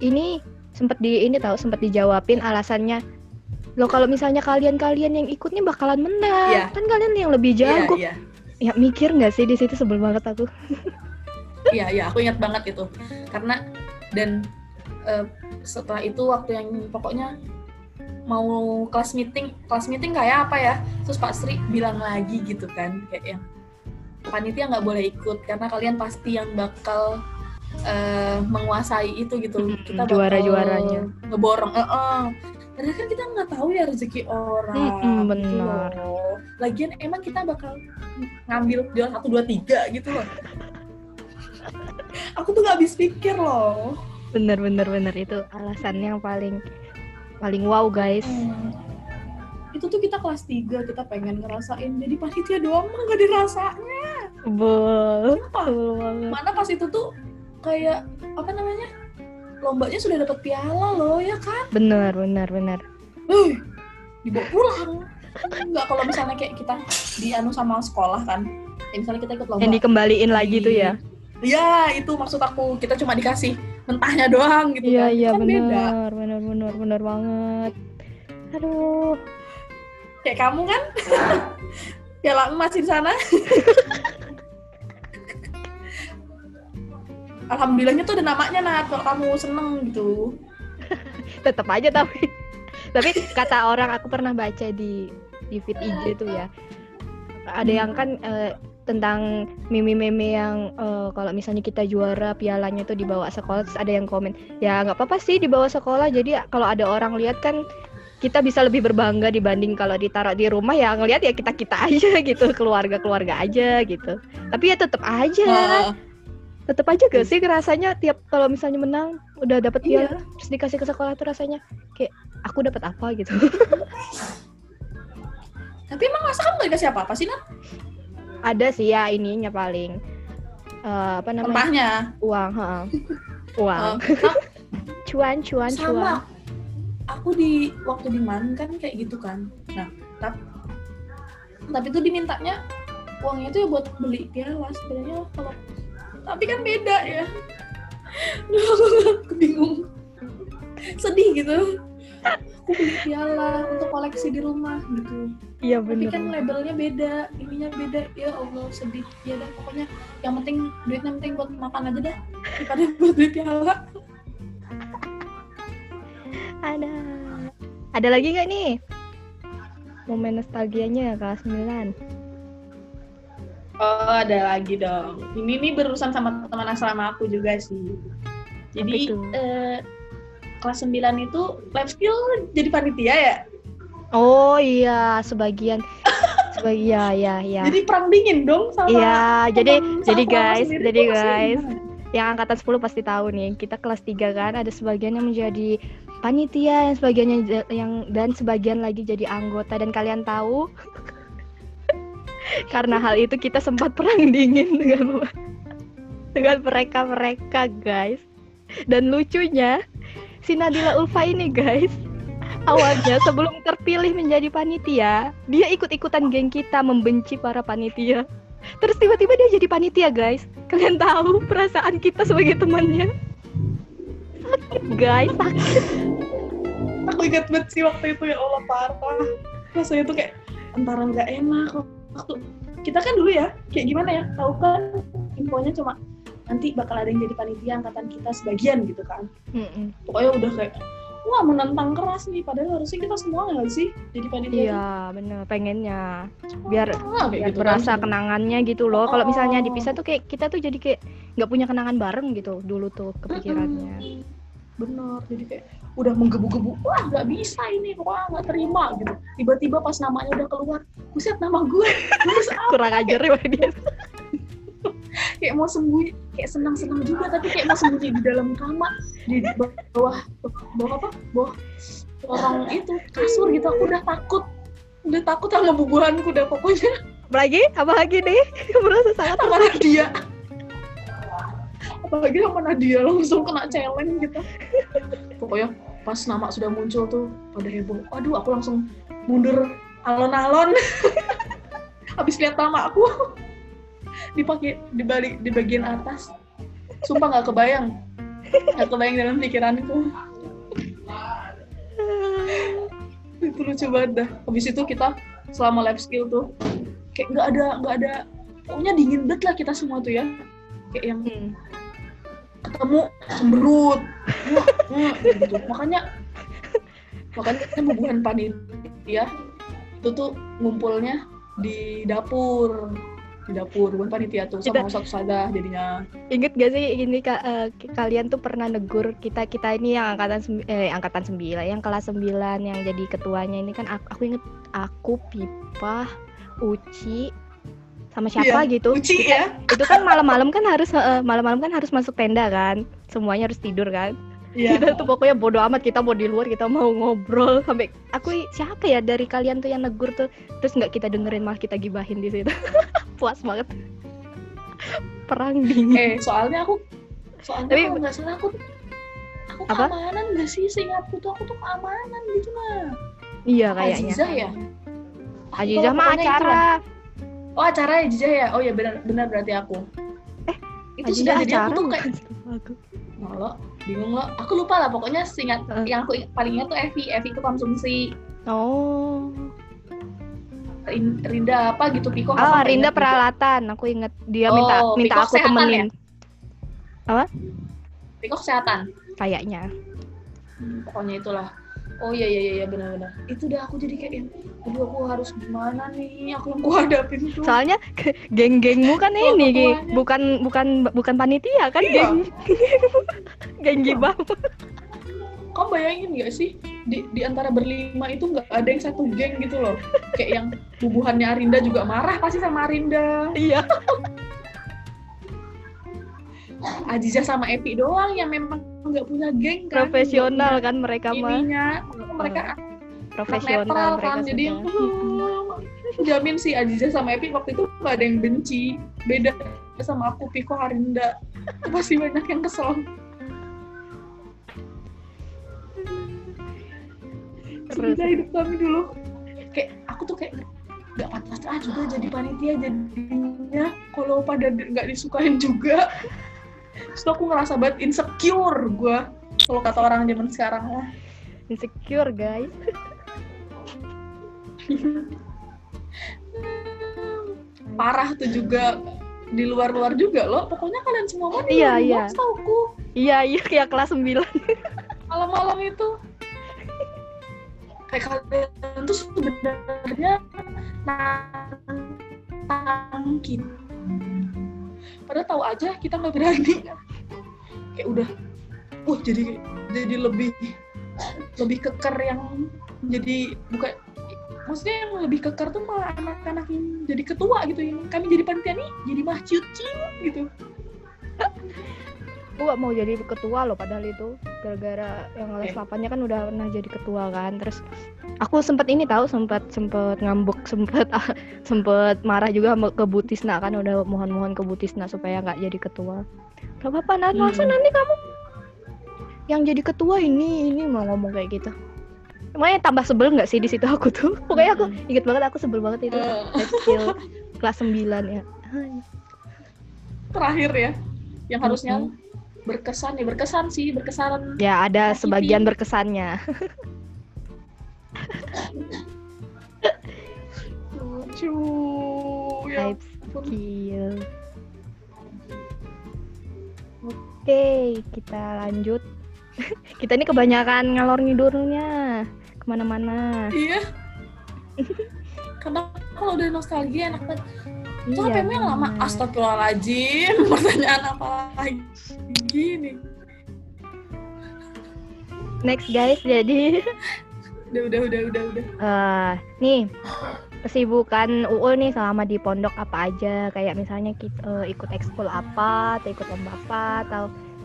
ini sempat di ini tahu sempat dijawabin alasannya Loh kalau misalnya kalian-kalian yang ikut nih bakalan menang, Iya. kan kalian yang lebih jago. Iya, Ya iya, mikir nggak sih di situ sebel banget aku. iya, iya, aku ingat banget itu. Karena dan eh, setelah itu waktu yang pokoknya mau kelas meeting, kelas meeting kayak apa ya? Terus Pak Sri bilang lagi gitu kan, kayak yang panitia nggak boleh ikut karena kalian pasti yang bakal eh, menguasai itu gitu. Kita bakal juara-juaranya. ngeborong. Eh, eh. Padahal kan kita nggak tahu ya rezeki orang. Mm-mm, gitu benar. loh. Lagian emang kita bakal ngambil juara satu dua tiga gitu loh. Aku tuh nggak habis pikir loh. Bener bener bener itu alasannya yang paling paling wow guys. Hmm. Itu tuh kita kelas 3 kita pengen ngerasain jadi panitia doang mah nggak dirasanya. Betul banget. Mana pas itu tuh kayak apa namanya? Lombanya sudah dapat piala loh ya kan? Bener bener bener. Hei, dibawa pulang. Enggak kalau misalnya kayak kita dianu sama sekolah kan. Ya, misalnya kita ikut lomba. Yang dikembaliin lagi tuh ya. Iya, itu maksud aku. Kita cuma dikasih mentahnya doang gitu Iya kan. iya Kan beda. bener bener bener bener banget. Aduh. Kayak kamu kan? Piala emas di sana. Alhamdulillahnya tuh ada namanya Nat. Kalau kamu seneng gitu. tetap aja tapi tapi kata orang aku pernah baca di di feed IG tuh ya. Ada yang kan eh, tentang meme-meme yang eh, kalau misalnya kita juara pialanya tuh dibawa sekolah terus ada yang komen ya nggak apa-apa sih dibawa sekolah jadi kalau ada orang lihat kan kita bisa lebih berbangga dibanding kalau ditaruh di rumah ya ngelihat ya kita kita aja gitu keluarga keluarga aja gitu. Tapi ya tetap aja. Nah, tetap aja gak sih rasanya tiap kalau misalnya menang udah dapet Iya. piala terus dikasih ke sekolah tuh rasanya kayak aku dapat apa gitu tapi emang masa kamu gak dikasih apa-apa sih Nat? ada sih ya ininya paling eh, apa namanya Mentahnya. uang ha. uang Eh, nah, cuan cuan cuan sama aku di waktu di Man kan kayak gitu kan nah tapi tapi tuh dimintanya uangnya tuh ya buat beli piala sebenarnya kalau tapi kan beda ya. Aku bingung. Sedih gitu. Aku beli piala untuk koleksi di rumah gitu. Iya tapi bener. kan labelnya beda ininya beda. Ya Allah sedih. Ya dah pokoknya yang penting duitnya penting buat makan aja dah daripada buat beli piala. Ada. Ada lagi nggak nih? Momen nostalgianya kelas 9 Oh, ada lagi dong. Ini nih berurusan sama teman asrama aku juga sih. Jadi eh, kelas 9 itu life skill jadi panitia ya. oh iya sebagian sebagian ya ya ya Jadi perang dingin dong sama iya jadi teman jadi guys jadi guys yang angkatan 10 pasti tahu nih kita kelas 3 kan ada sebagian yang menjadi panitia yang sebagian yang, yang dan sebagian lagi jadi anggota dan kalian tahu karena hal itu kita sempat perang dingin dengan dengan mereka mereka guys. Dan lucunya si Nadila Ulfa ini guys awalnya sebelum terpilih menjadi panitia dia ikut-ikutan geng kita membenci para panitia. Terus tiba-tiba dia jadi panitia guys. Kalian tahu perasaan kita sebagai temannya? Sakit guys sakit. Aku ingat banget sih waktu itu ya Allah parah. Rasanya tuh kayak antara nggak enak waktu kita kan dulu ya kayak gimana ya tahu kan infonya cuma nanti bakal ada yang jadi panitia angkatan kita sebagian gitu kan Mm-mm. pokoknya udah kayak wah menentang keras nih padahal harusnya kita semua nggak sih jadi panitia iya bener pengennya biar kayak biar gitu berasa kan. kenangannya gitu loh kalau misalnya Oh. dipisah tuh kayak kita tuh jadi kayak nggak punya kenangan bareng gitu dulu tuh kepikirannya bener jadi kayak udah menggebu-gebu wah nggak bisa ini wah nggak terima gitu. Tiba-tiba pas namanya udah keluar buset nama gue. Terus kurang ajar ya dia kayak mau sembunyi kayak senang-senang juga tapi kayak mau sembunyi di dalam kamar di bawah bawah apa? Bawah orang itu kasur gitu. Aku udah takut udah takut sama bubuhanku udah pokoknya. Apalagi? Apalagi deh merasa sangat sama Nadia apalagi sama Nadia langsung kena challenge gitu. Pokoknya pas nama sudah muncul tuh pada heboh. Aduh aku langsung mundur alon-alon. Habis lihat nama aku dipakai di balik di bagian atas. Sumpah nggak kebayang. Nggak kebayang dalam pikiranku. Itu lucu banget dah. Habis itu kita selama life skill tuh kayak nggak ada nggak ada pokoknya dingin banget lah kita semua tuh ya. Kayak yang hmm. Ketemu wah, wah, gitu. Makanya makanya hubungan panitia itu tuh ngumpulnya di dapur. Di dapur bukan panitia tuh sama satu saga jadinya. Inget gak sih ini kak? Uh, kalian tuh pernah negur kita kita ini yang angkatan eh angkatan sembilan yang kelas sembilan yang jadi ketuanya ini kan aku, aku inget aku pipa uci sama siapa Iya, gitu Uci ya. itu kan malam-malam kan harus uh, malam-malam kan harus masuk tenda kan. Semuanya harus tidur kan. Iya. kita tuh pokoknya bodo amat kita mau di luar kita mau ngobrol. Sampai aku siapa ya dari kalian tuh yang negur tuh? Terus nggak kita dengerin malah kita gibahin di situ. Puas banget. Perang dingin. Eh soalnya aku soalnya Tapi- kalau nggak salah aku aku Apa? keamanan nggak sih? Seingatku tuh aku tuh keamanan gitu mah iya kayaknya. Azizah ya? Aku kalau mah itulah. Oh acara Azizah ya? Oh ya benar benar berarti aku. Eh, itu sudah jadi acara aku tuh kayak bukan aku. Nah, lo bingung lo aku lupa lah pokoknya seingat Eh. yang aku ing- paling ingat tuh Evi Evi itu konsumsi oh. Rin- Rinda apa gitu Piko oh apa Rinda gitu. peralatan aku inget dia Oh, minta minta Piko aku temenin. Piko kesehatan? Kayaknya. Hmm, pokoknya itulah oh iya iya iya iya, benar-benar itu udah aku jadi kayak yang, aduh aku harus gimana nih? Aku ku hadapin tuh. Soalnya geng-gengmu kan Oh, ini ketuanya. bukan bukan bukan panitia kan Iya. geng geng gibah. Kamu bayangin nggak sih di, di antara berlima itu nggak ada yang satu geng gitu loh. Kayak yang bubuhannya Arinda juga marah pasti sama Arinda. Iya Aziza sama Epi doang yang memang nggak punya geng kan. Profesional kan mereka mah. ininya mereka profesional netral mereka kan jadi sudah. jamin sih Aziza sama Epi waktu itu nggak ada yang benci. Beda sama aku Piko Harinda. Pasti banyak yang kesel. Terus. hidup kami dulu. Kayak aku tuh kayak nggak pantas juga jadi panitia jadinya. Kalau pada nggak disukain juga terus aku ngerasa banget insecure gue kalau kata orang zaman sekarang lah. Insecure guys. Parah tuh juga di luar-luar juga loh. Pokoknya kalian semua mah di Iya, luar iya. setauku iya iya kayak kelas 9 malam-malam itu. Kayak kalian tuh sebenarnya nantang kita padahal tahu aja kita nggak berani. Kayak udah wah jadi jadi lebih lebih keker yang jadi bukan maksudnya yang lebih keker tuh malah anak-anak yang jadi ketua gitu yang kami jadi panitia nih jadi mah ciut gitu. Gak mau jadi ketua loh padahal itu gara-gara yang les Eh. 8 nya kan udah pernah jadi ketua kan terus aku sempet ini tahu sempet sempet ngambek sempet sempet marah juga ke Bu Tisna kan udah mohon-mohon ke Bu Tisna supaya nggak jadi ketua gak apa-apa nanti Hmm. masa nanti kamu yang jadi ketua ini ini mau ngomong kayak gitu Emangnya tambah sebel nggak sih di situ aku tuh pokoknya aku Hmm. inget banget aku sebel banget itu life skill kelas 9 ya terakhir ya yang harusnya Mm-mm. Berkesan ya berkesan sih berkesan. Ya ada sebagian berkesannya. Lucu ya skill. Oke kita lanjut. Kita ini kebanyakan ngalor ngidurnya. Ke mana-mana. Iya karena kalau udah nostalgia enak banget. Itu Iya, HP-mu yang lama. Astagfirullahaladzim pertanyaan apa lagi nih next guys jadi. Udah udah udah udah udah. Eh nih kesibukan UU nih selama di pondok apa aja? Kayak misalnya kita ikut ekskul apa atau ikut lomba apa atau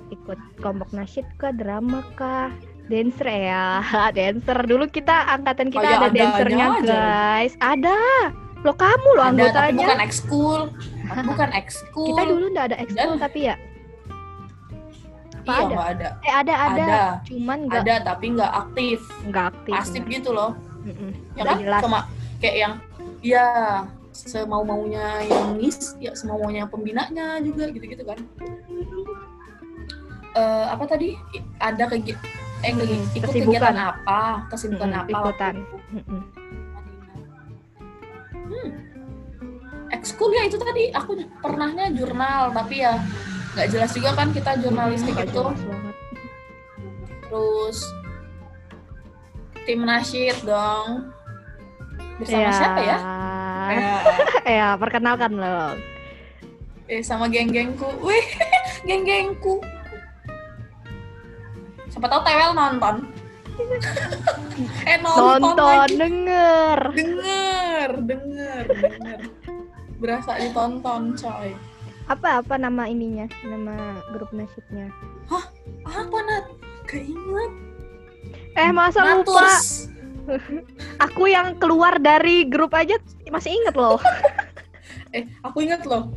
ikut kelompok nasyid kah drama kah dancer ya. Dancer. Dulu kita angkatan kita Kayak ada adanya dancernya aja. guys. Ada. Lo kamu lo ada tapi anggotanya. bukan ekskul. Bukan ekskul. Kita dulu nggak ada ekskul tapi ya. Apa iya ada? ada. Eh ada ada, ada. Cuman nggak ada tapi nggak aktif. Nggak aktif pasif bener. gitu loh. Mm-mm. ya kan? jelas. Cuma kayak yang ya semau maunya yang ngis ya semau maunya pembinanya juga gitu gitu kan. Eh apa tadi? Ada kegi eh Hmm, ikut kesibukan. kegiatan apa kesibukan Mm-mm, apa ikutan. hmm. ekskul ya itu tadi aku pernahnya jurnal tapi ya nggak jelas juga kan kita jurnalistik Nggak itu terus tim nasyid dong bersama Ya. siapa ya? ya ya perkenalkan lo eh sama geng-gengku wih geng-gengku siapa tahu tewel nonton. Eh nonton, nonton lagi. denger. Denger denger denger. Berasa ditonton coy. Apa apa nama ininya? Nama grup nasyidnya apa nat? Gak inget eh masa lupa? Naturs aku yang keluar dari grup aja masih inget loh. Eh aku inget loh.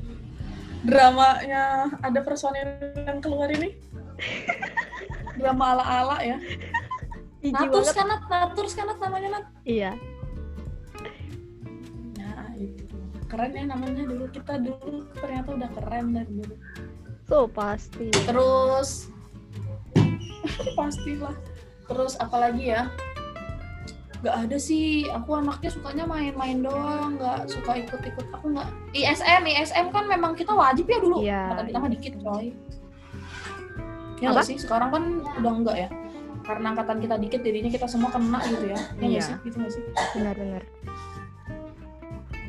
Dramanya ada personil yang keluar ini drama ala-ala ya Jijik Naturs kan Nat? Naturs kan namanya Nat iya Nah, itu. Keren ya namanya dulu. Kita dulu ternyata udah keren dari dulu. so pasti Terus pastilah. Terus apalagi ya? Gak ada sih. Aku anaknya sukanya main-main doang. Gak suka ikut-ikut. Aku nggak. ISM, ISM kan memang kita wajib ya dulu. Iya, Kata kita mah dikit coy. Ya nggak sih? Sekarang kan udah enggak ya. Karena angkatan kita dikit, jadinya kita semua kena gitu ya. Ya Iya. sih? Gitu nggak sih? benar-benar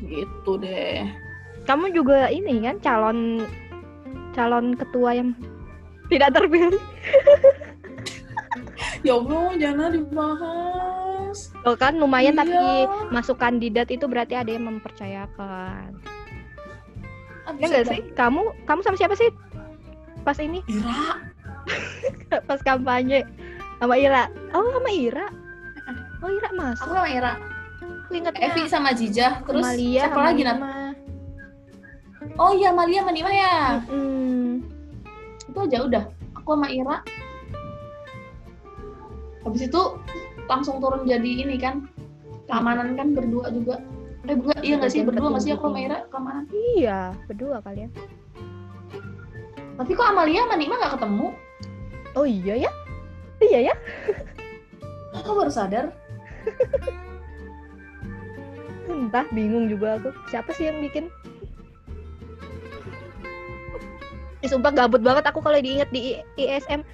Gitu deh. kamu juga ini kan calon calon ketua yang tidak terpilih Ya Allah, jangan dibahas. Loh kan lumayan Iya. tapi masuk kandidat itu berarti ada yang mempercayakan Ah, ya nggak sih kamu kamu sama siapa sih pas ini Ira. pas kampanye sama Ira oh sama Ira oh Ira Aku masuk sama Ira. aku ingatnya Evi sama Jijah. Terus Amalia siapa sama lagi, Nat? Oh iya, Malia sama Nima ya. Mm-mm. Itu aja udah. Aku sama Ira. Habis itu langsung turun jadi ini kan. Keamanan kan berdua juga. Eh berdua, iya nggak sih? Berdua nggak sih aku sama. Ira keamanan? iya berdua kalian Tapi kok Amalia sama Nima nggak ketemu? Oh iya ya? Iya ya? Aku baru sadar. entah bingung juga aku. Siapa sih yang bikin? Ih, sumpah gabut banget aku kalau diinget di I- ISM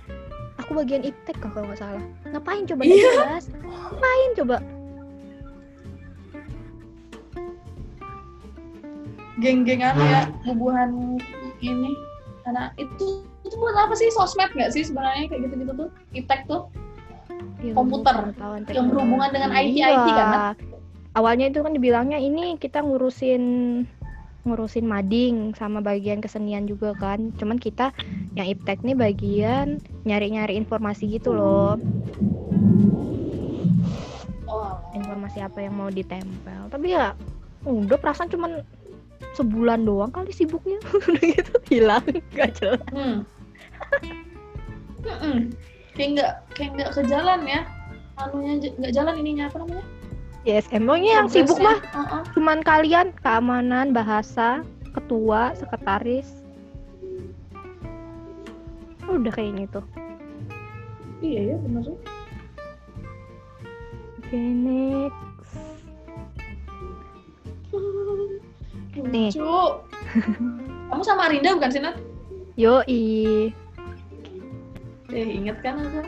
aku bagian iptek kalau nggak salah. Ngapain coba? Iya. jelas. Ngapain coba? Geng-gengan ya, bubuhan ini. Anak itu itu buat apa sih? Sosmed nggak sih sebenarnya? Kayak gitu-gitu tuh? Iptek tuh. Ilmu Komputer, yang berhubungan dengan IT teknologi. IT kan, Iya. awalnya itu kan dibilangnya ini kita ngurusin ngurusin mading sama bagian kesenian juga kan. Cuman kita yang iptek nih bagian nyari-nyari informasi gitu loh. Oh, informasi apa yang mau ditempel. Tapi ya udah perasaan cuman sebulan doang kali sibuknya. Udah gitu hilang gak jelas. Hmm. Mm-mm. kayak nggak kayak nggak ke jalan ya anunya nggak jalan ininya apa namanya yes emangnya yang sibuk mah Progresnya. Uh-uh. cuman kalian keamanan bahasa ketua sekretaris udah kayaknya tuh iya ya bener sih oke next Nih. kamu sama Arinda bukan sih Nat? yoi eh inget kan aku?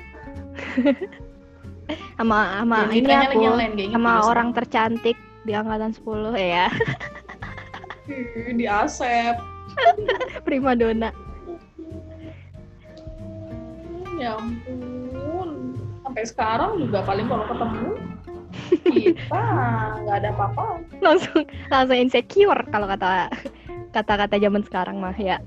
Sama sama ini aku inget sama orang tercantik di angkatan 10 ya. Di Asep. Prima donna. Ya ampun. Sampai sekarang juga paling kalau ketemu kita nggak ada apa-apa. Langsung langsung insecure kalau kata kata-kata zaman sekarang mah ya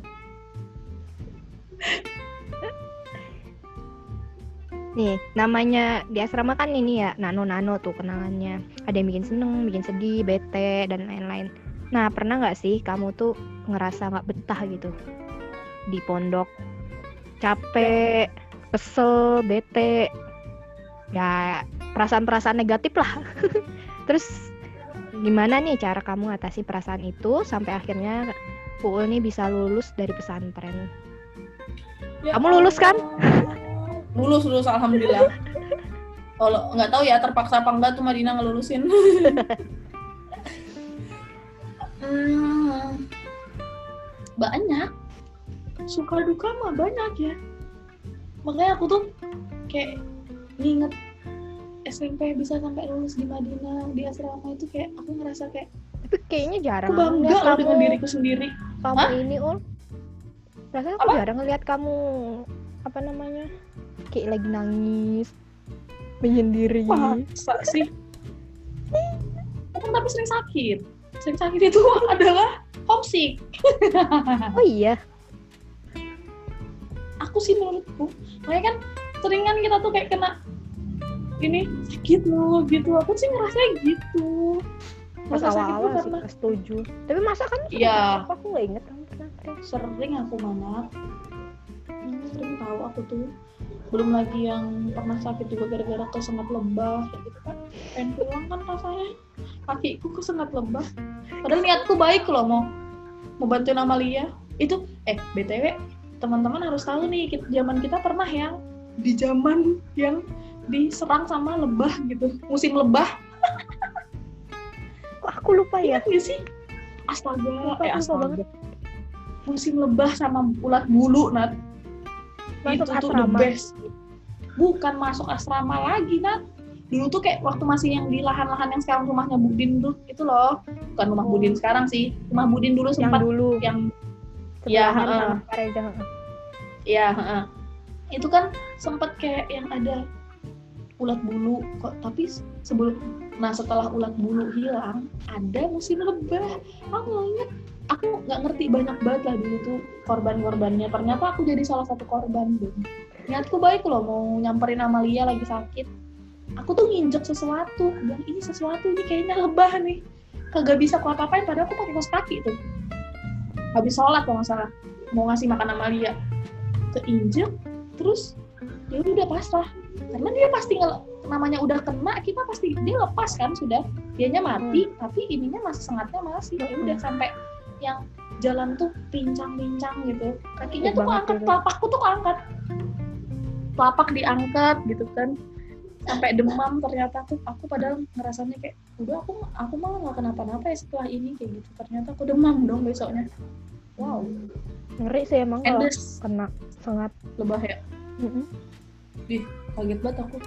nih namanya di asrama kan ini ya nano nano tuh kenangannya. Ada yang bikin seneng bikin sedih bete dan lain-lain. Nah pernah nggak sih kamu tuh ngerasa nggak betah gitu? Di pondok. Capek kesel bete. Ya perasaan-perasaan negatif lah. Terus gimana nih cara kamu atasi perasaan itu sampai akhirnya Uul nih bisa lulus dari pesantren? Ya Kamu lulus kan? Lulus lulus alhamdulillah. Kalau nggak tahu ya terpaksa apa enggak tuh Madina ngelulusin Hmm, banyak. Suka duka mah banyak ya. Makanya aku tuh kayak nginget SMP bisa sampai lulus di Madinah di asrama itu kayak aku ngerasa kayak tapi kayaknya aku jarang bangga ngeliat loh dengan kamu. diriku sendiri. Kamu Hah? ini ul. Rasanya aku Apa? jarang ngeliat kamu apa namanya kayak lagi nangis. Menyendiri. Masa sih? Aku tapi sering sakit. Sering sakit itu adalah homesick. Oh iya. Aku sih menurutku makanya kan seringan kita tuh kayak kena ini sakit loh gitu. Aku sih ngerasanya gitu. Pas tuh awal-awal sih karena pas tujuh tapi masa kan Iya. aku nggak inget kamu pernah pernah. sering aku mana sering tahu aku tuh belum lagi yang pernah sakit juga gara-gara kesengat lebah kayak gitu kan. Pengen pulang kan rasanya. Kakiku kesengat lebah padahal niatku baik loh mau mau bantuin Amalia. Itu eh btw teman-teman harus tahu nih kit- zaman kita pernah yang di zaman yang diserang sama lebah gitu. Musim lebah kok aku lupa ya? Ingat sih? Astaga Lupa, eh astaga. banget. musim lebah sama ulat bulu nat Masuk itu tuh the asrama. best. Bukan masuk asrama lagi nat. Dulu tuh kayak waktu masih yang di lahan-lahan yang sekarang rumahnya Budin tuh itu loh. Bukan rumah Budin sekarang sih. Rumah Budin dulu yang sempat dulu. yang Ya, heeh. ya heeh. itu kan sempat kayak yang ada ulat bulu kok tapi sebelum nah setelah ulat bulu hilang ada musim lebah. Aku inget aku nggak ngerti banyak banget lah dulu tuh korban-korbannya. Ternyata aku jadi salah satu korban dong niatku baik loh mau nyamperin Amalia lagi sakit. Aku tuh nginjek sesuatu. Bilang ini sesuatu ini kayaknya lebah nih. Kagak bisa aku apa-apain padahal aku pakai kaos kaki tuh. Habis sholat kalau nggak salah mau ngasih makan Amalia. Keinjek terus ya udah pasrah. Karena dia pasti namanya udah kena kita pasti dia lepas kan sudah. Dianya mati tapi ininya masih sengatnya masih. Ya udah sampai yang jalan tuh pincang-pincang gitu. Kakinya Sakit tuh banget keangkat itu. telapakku tuh keangkat. Telapak diangkat gitu kan. Sampai demam ternyata tuh aku padahal ngerasanya kayak udah aku aku mah nggak kenapa-napa ya setelah ini kayak gitu. Ternyata aku demam dong besoknya. Wow. Ngeri sih emang kalau kena sangat lebah ya. Mm-mm. kaget banget aku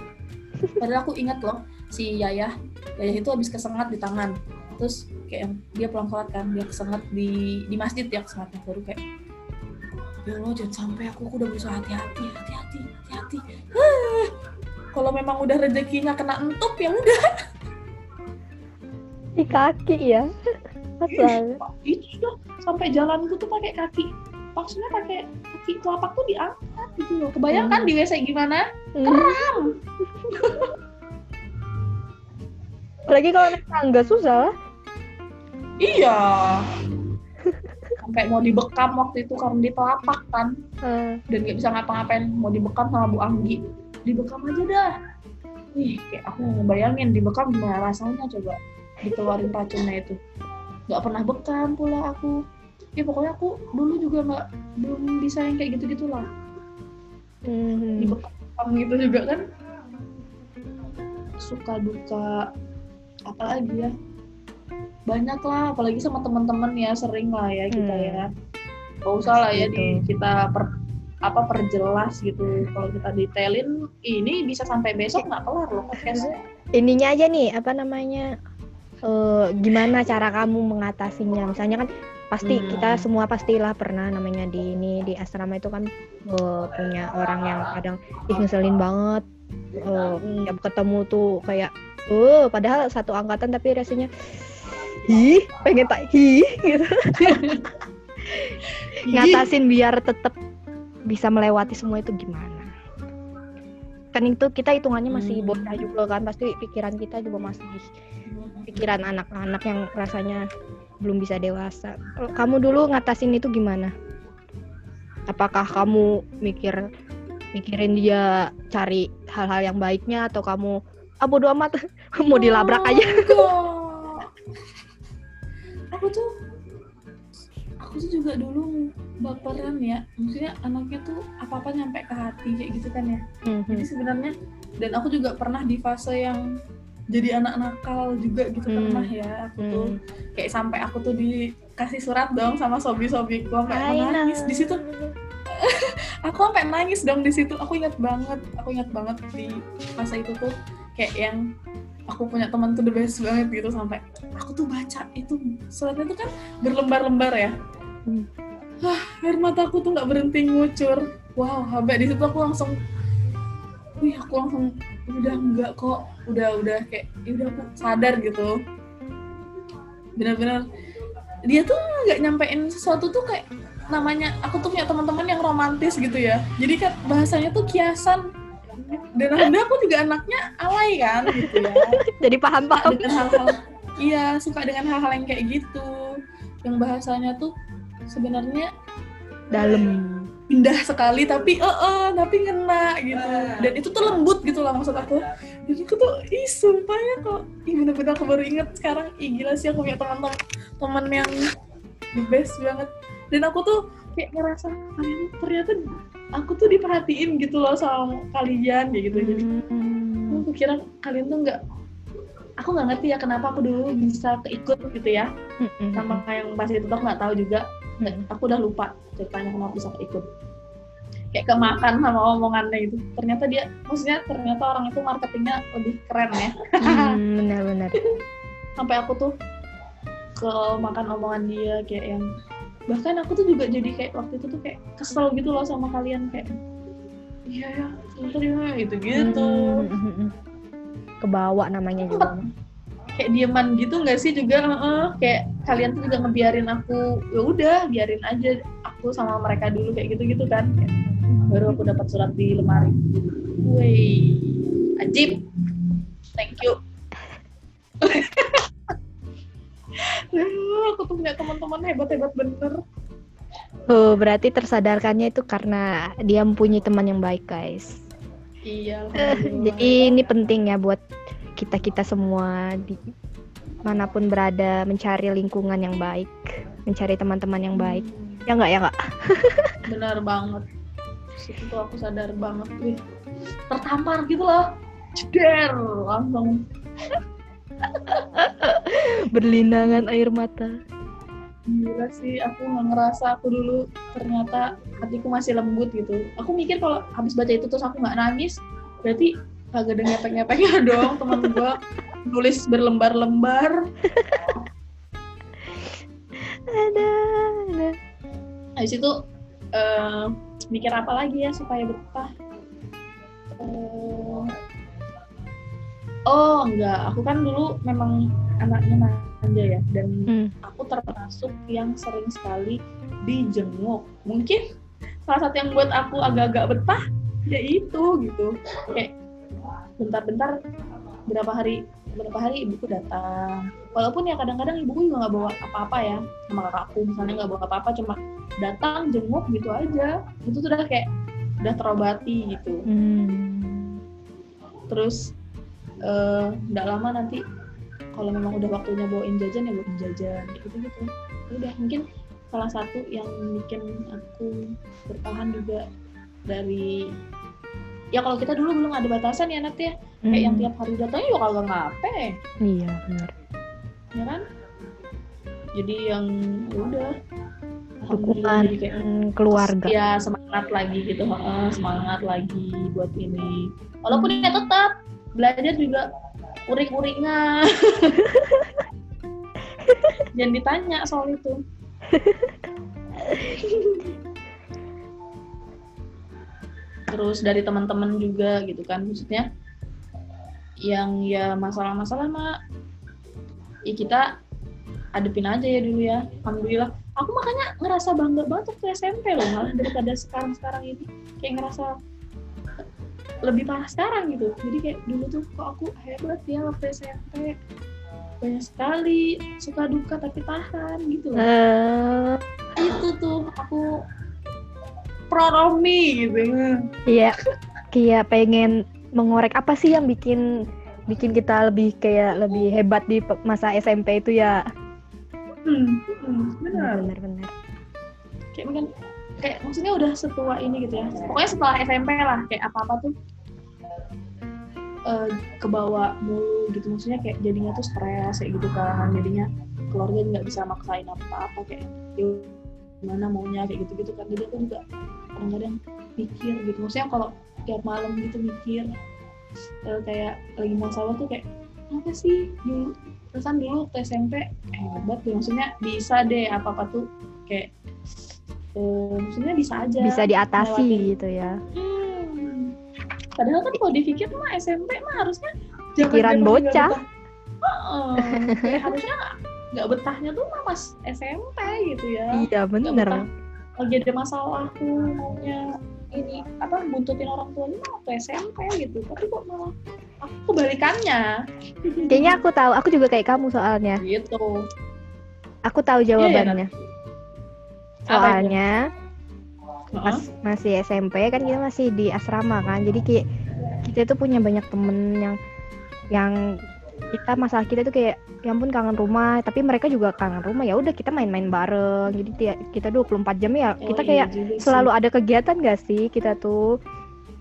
padahal aku ingat loh si Yayah. Yayah itu habis kesengat di tangan. Terus kayak yang dia pulang sholat kan dia kesengat di di masjid ya kesengatnya baru kayak ya Allah jangan sampai aku, aku udah berusaha hati-hati hati-hati hati-hati. Kalau memang udah rezekinya kena entup ya udah. Di kaki ya. Asal itu sampai jalanku tuh pakai kaki maksudnya pakai kaki telapak tuh diangkat gitu loh. Kebayangkan di WC gimana? Hmm. apalagi kalau naik tangga susah. Iya. Sampai mau dibekam waktu itu karena di telapak kan. Eh, dan nggak bisa ngapa-ngapain mau dibekam sama Bu Anggi. Dibekam aja dah. Wih, kayak aku ngebayangin dibekam gimana rasanya coba? Dikeluarin racunnya itu. Nggak pernah bekam pula aku ya pokoknya aku dulu juga nggak belum bisa yang kayak gitu gitulah hmm. dibekam gitu juga kan. Suka duka apa lagi ya? Banyak lah apalagi sama teman-teman ya sering lah ya kita Hmm. ya. Gak usah lah ya di Gitu. kita per apa perjelas gitu. Kalau kita detailin ini bisa sampai besok nggak kelar loh podcastnya. Ininya aja nih apa namanya eh gimana cara kamu mengatasinya? Misalnya kan pasti Hmm. kita semua pastilah pernah namanya di ini di asrama itu kan eh, punya orang yang kadang ih ngeselin banget oh, tiap ketemu tuh kayak oh padahal satu angkatan tapi rasanya hi pengen tak hi gitu ngatasin biar tetap bisa melewati semua itu gimana kan itu kita hitungannya masih Hmm. bocah juga kan pasti pikiran kita juga masih pikiran anak-anak yang rasanya belum bisa dewasa. Kamu dulu ngatasin itu gimana? Apakah kamu mikir mikirin dia cari hal-hal yang baiknya atau kamu ah bodo amat mau dilabrak aja. Enggak. aku tuh aku tuh juga dulu baperan ya. Maksudnya anaknya tuh apa apa nyampe ke hati kayak gitu kan ya. Jadi sebenarnya dan aku juga pernah di fase yang jadi anak nakal juga gitu Hmm. pernah ya aku tuh Hmm. kayak sampai aku tuh dikasih surat dong sama sobi-sobiku sampai menangis di situ aku sampai nangis dong di situ aku ingat banget aku ingat banget di fase itu tuh kayak yang aku punya teman tuh the best banget gitu sampai aku tuh baca itu suratnya tuh kan berlembar-lembar ya Hmm. Wah, air mataku tuh nggak berhenti ngucur wow sampai di situ aku langsung wih aku langsung udah enggak kok udah udah kayak ya udah aku sadar gitu. Benar-benar dia tuh nggak nyampein sesuatu tuh kayak namanya aku tuh punya teman-teman yang romantis gitu ya. Jadi kan bahasanya tuh kiasan. Dan anda aku juga anaknya alay kan gitu ya. Jadi paham-paham dengan hal-hal iya suka dengan hal-hal yang kayak gitu. Yang bahasanya tuh sebenarnya dalam indah sekali tapi eh eh, tapi ngena gitu. Dan itu tuh lembut gitu lah maksud aku. Jadi aku tuh ih sumpah ya kok ih bener-bener aku baru inget sekarang ih gila sih aku punya teman-teman teman yang the best banget. Dan aku tuh kayak ngerasa kalian ternyata aku tuh diperhatiin gitu loh sama kalian kayak gitu. Jadi Hmm. aku kira kalian tuh nggak aku nggak ngerti ya kenapa aku dulu bisa keikut gitu ya. Mm-mm. sama yang pas itu tuh nggak tahu juga Aku udah lupa ceritanya kenapa bisa keikut kayak kemakan sama omongannya itu ternyata dia maksudnya ternyata orang itu marketingnya lebih keren ya. Hmm, benar-benar. Sampai aku tuh ke makan omongan dia kayak yang bahkan aku tuh juga jadi kayak waktu itu tuh kayak kesel gitu loh sama kalian kayak iya ya dia gitu. Gitu Hmm, kebawa namanya juga kayak dieman gitu nggak sih juga Heeh. kayak kalian tuh juga ngebiarin aku ya udah biarin aja aku sama mereka dulu kayak gitu gitu kan Kayak, baru aku dapat surat di lemari Wih, ajib thank you Aduh, aku tuh punya teman-teman hebat-hebat bener Oh, berarti tersadarkannya itu karena dia mempunyai teman yang baik, guys. iya. Jadi ini penting ya buat kita-kita semua di mana pun berada mencari lingkungan yang baik, mencari teman-teman yang baik. Ya nggak ya nggak? benar banget situ aku sadar banget wih tertampar gitu loh jeder langsung Berlindangan air mata. gila sih aku nggak ngerasa aku dulu ternyata hatiku masih lembut gitu aku mikir kalau habis baca itu terus aku nggak nangis berarti kagak ada ngepek-ngepeknya dong teman gua. Nulis berlembar-lembar. Ada, ada. habis itu eh, mikir apa lagi ya supaya betah? Eh, oh enggak. Aku kan dulu memang anaknya manja ya. Dan Hmm. aku termasuk yang sering sekali dijenguk. Mungkin salah satu yang buat aku agak-agak betah ya itu gitu. Kayak bentar-bentar berapa hari berapa hari ibuku datang. Walaupun ya kadang-kadang ibuku juga nggak bawa apa-apa ya sama kakakku misalnya nggak bawa apa-apa cuma datang jenguk gitu aja. Itu tuh udah kayak udah terobati gitu. Hmm. terus eh, nggak lama nanti kalau memang udah waktunya bawain jajan ya bawain jajan gitu gitu udah mungkin salah satu yang bikin aku bertahan juga dari ya kalau kita dulu belum ada batasan ya Nat ya. Kayak yang Hmm. tiap hari datangnya juga kagak ngape. Iya benar. ya kan? Jadi yang ya udah. Dukungan kayak hmm, keluarga. ya semangat lagi gitu heeh, semangat lagi buat ini. Walaupun ya tetap belajar juga urik-uriknya jangan ditanya soal itu terus dari teman-teman juga gitu kan. Maksudnya yang ya masalah-masalah mah ya kita adepin aja ya dulu ya alhamdulillah. Aku makanya ngerasa bangga banget waktu SMP loh malah daripada sekarang-sekarang ini. Kayak ngerasa lebih parah sekarang gitu. Jadi kayak dulu tuh kok aku hebat ya waktu SMP banyak sekali suka duka tapi tahan gitu loh. Eh, itu tuh aku proud of me gitu Iya, kayak pengen mengorek apa sih yang bikin bikin kita lebih kayak lebih hebat di masa SMP itu ya. hmm, hmm, benar. Benar benar. kayak mungkin kayak maksudnya udah setua ini gitu ya. Pokoknya setelah SMP lah kayak apa apa tuh eh, kebawa mulu gitu. Maksudnya kayak jadinya tuh stres kayak gitu kan. Jadinya keluarga nggak bisa maksain apa apa kayak ya gimana maunya kayak gitu gitu kan jadi aku juga kadang-kadang mikir gitu maksudnya kalau tiap malam gitu mikir eh, kayak lagi masalah tuh kayak apa sih dulu terusan dulu waktu SMP hebat deh maksudnya bisa deh apa apa tuh kayak eh, maksudnya bisa aja Bisa diatasi ngelewatin. gitu ya. Hmm. Padahal kan kalau dipikir mah SMP mah harusnya Pikiran bocah. Heeh. Kayak harusnya nggak- betahnya tuh mah pas SMP gitu ya. Iya betah. Lagi ada masalah tuh maunya ini apa buntutin orang tuanya mah waktu SMP gitu. Tapi kok malah aku kebalikannya Kayaknya aku tahu. Aku juga kayak kamu soalnya. gitu. Aku tahu jawabannya. Apa itu? Soalnya Heeh. pas masih SMP kan kita masih di asrama kan. Jadi kayak kita itu punya banyak temen yang yang kita masalah kita tuh kayak ya ampun kangen rumah tapi mereka juga kangen rumah ya udah kita main-main bareng jadi tia- kita 24 jam ya Oh, kita iya kayak sih. selalu ada kegiatan gak sih kita tuh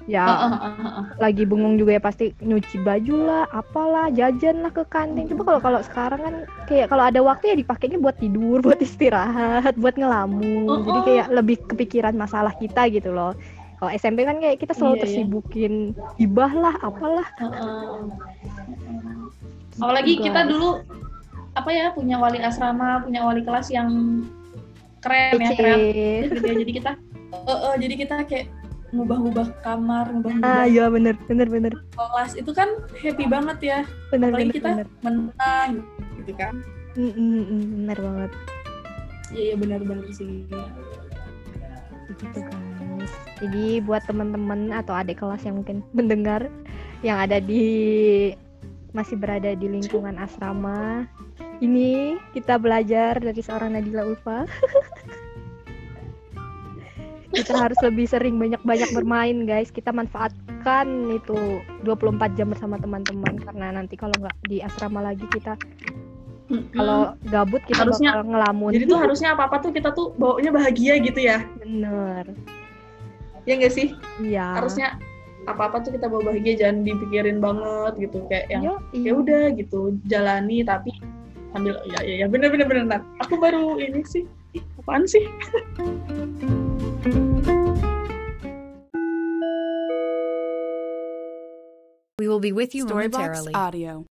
ya Heeh, heeh, heeh. lagi bengong juga ya pasti nyuci baju lah apalah jajan lah ke kantin coba kalau kalau sekarang kan kayak kalau ada waktu ya dipakainya buat tidur buat istirahat buat ngelamun Oh, jadi oh. kayak lebih kepikiran masalah kita gitu loh kalau SMP kan kayak kita selalu Iya, iya. tersibukin ibah lah apalah Heeh. Apalagi Gitu, kita guys. dulu apa ya punya wali asrama, punya wali kelas yang keren ya kreatif gitu ya. Jadi kita eh, eh, jadi kita kayak ngubah-ngubah kamar, ngubah-ngubah ah iya bener bener bener kelas itu kan happy banget ya. bener Apalagi bener kita bener menang gitu kan. Mm, mm, mm, bener banget Iya iya benar-benar sih. gitu guys jadi buat teman-teman atau adik kelas yang mungkin mendengar yang ada di masih berada di lingkungan asrama. Ini kita belajar dari seorang Nadila Ulfa. Kita harus lebih sering banyak-banyak bermain guys. Kita manfaatkan itu 24 jam bersama teman-teman. Karena nanti kalau nggak di asrama lagi kita kalau gabut kita Harusnya- bakal ngelamun. jadi tuh harusnya apa-apa tuh kita tuh baunya bahagia gitu ya. bener. Ya enggak sih? iya. Harusnya apa-apa tuh kita bawa bahagia jangan dipikirin banget gitu kayak yang Yoi. ya udah gitu jalani tapi sambil ya ya ya bener bener bener Nat. aku baru ini sih Ih, apaan sih We will be with you Storybox momentarily. Audio.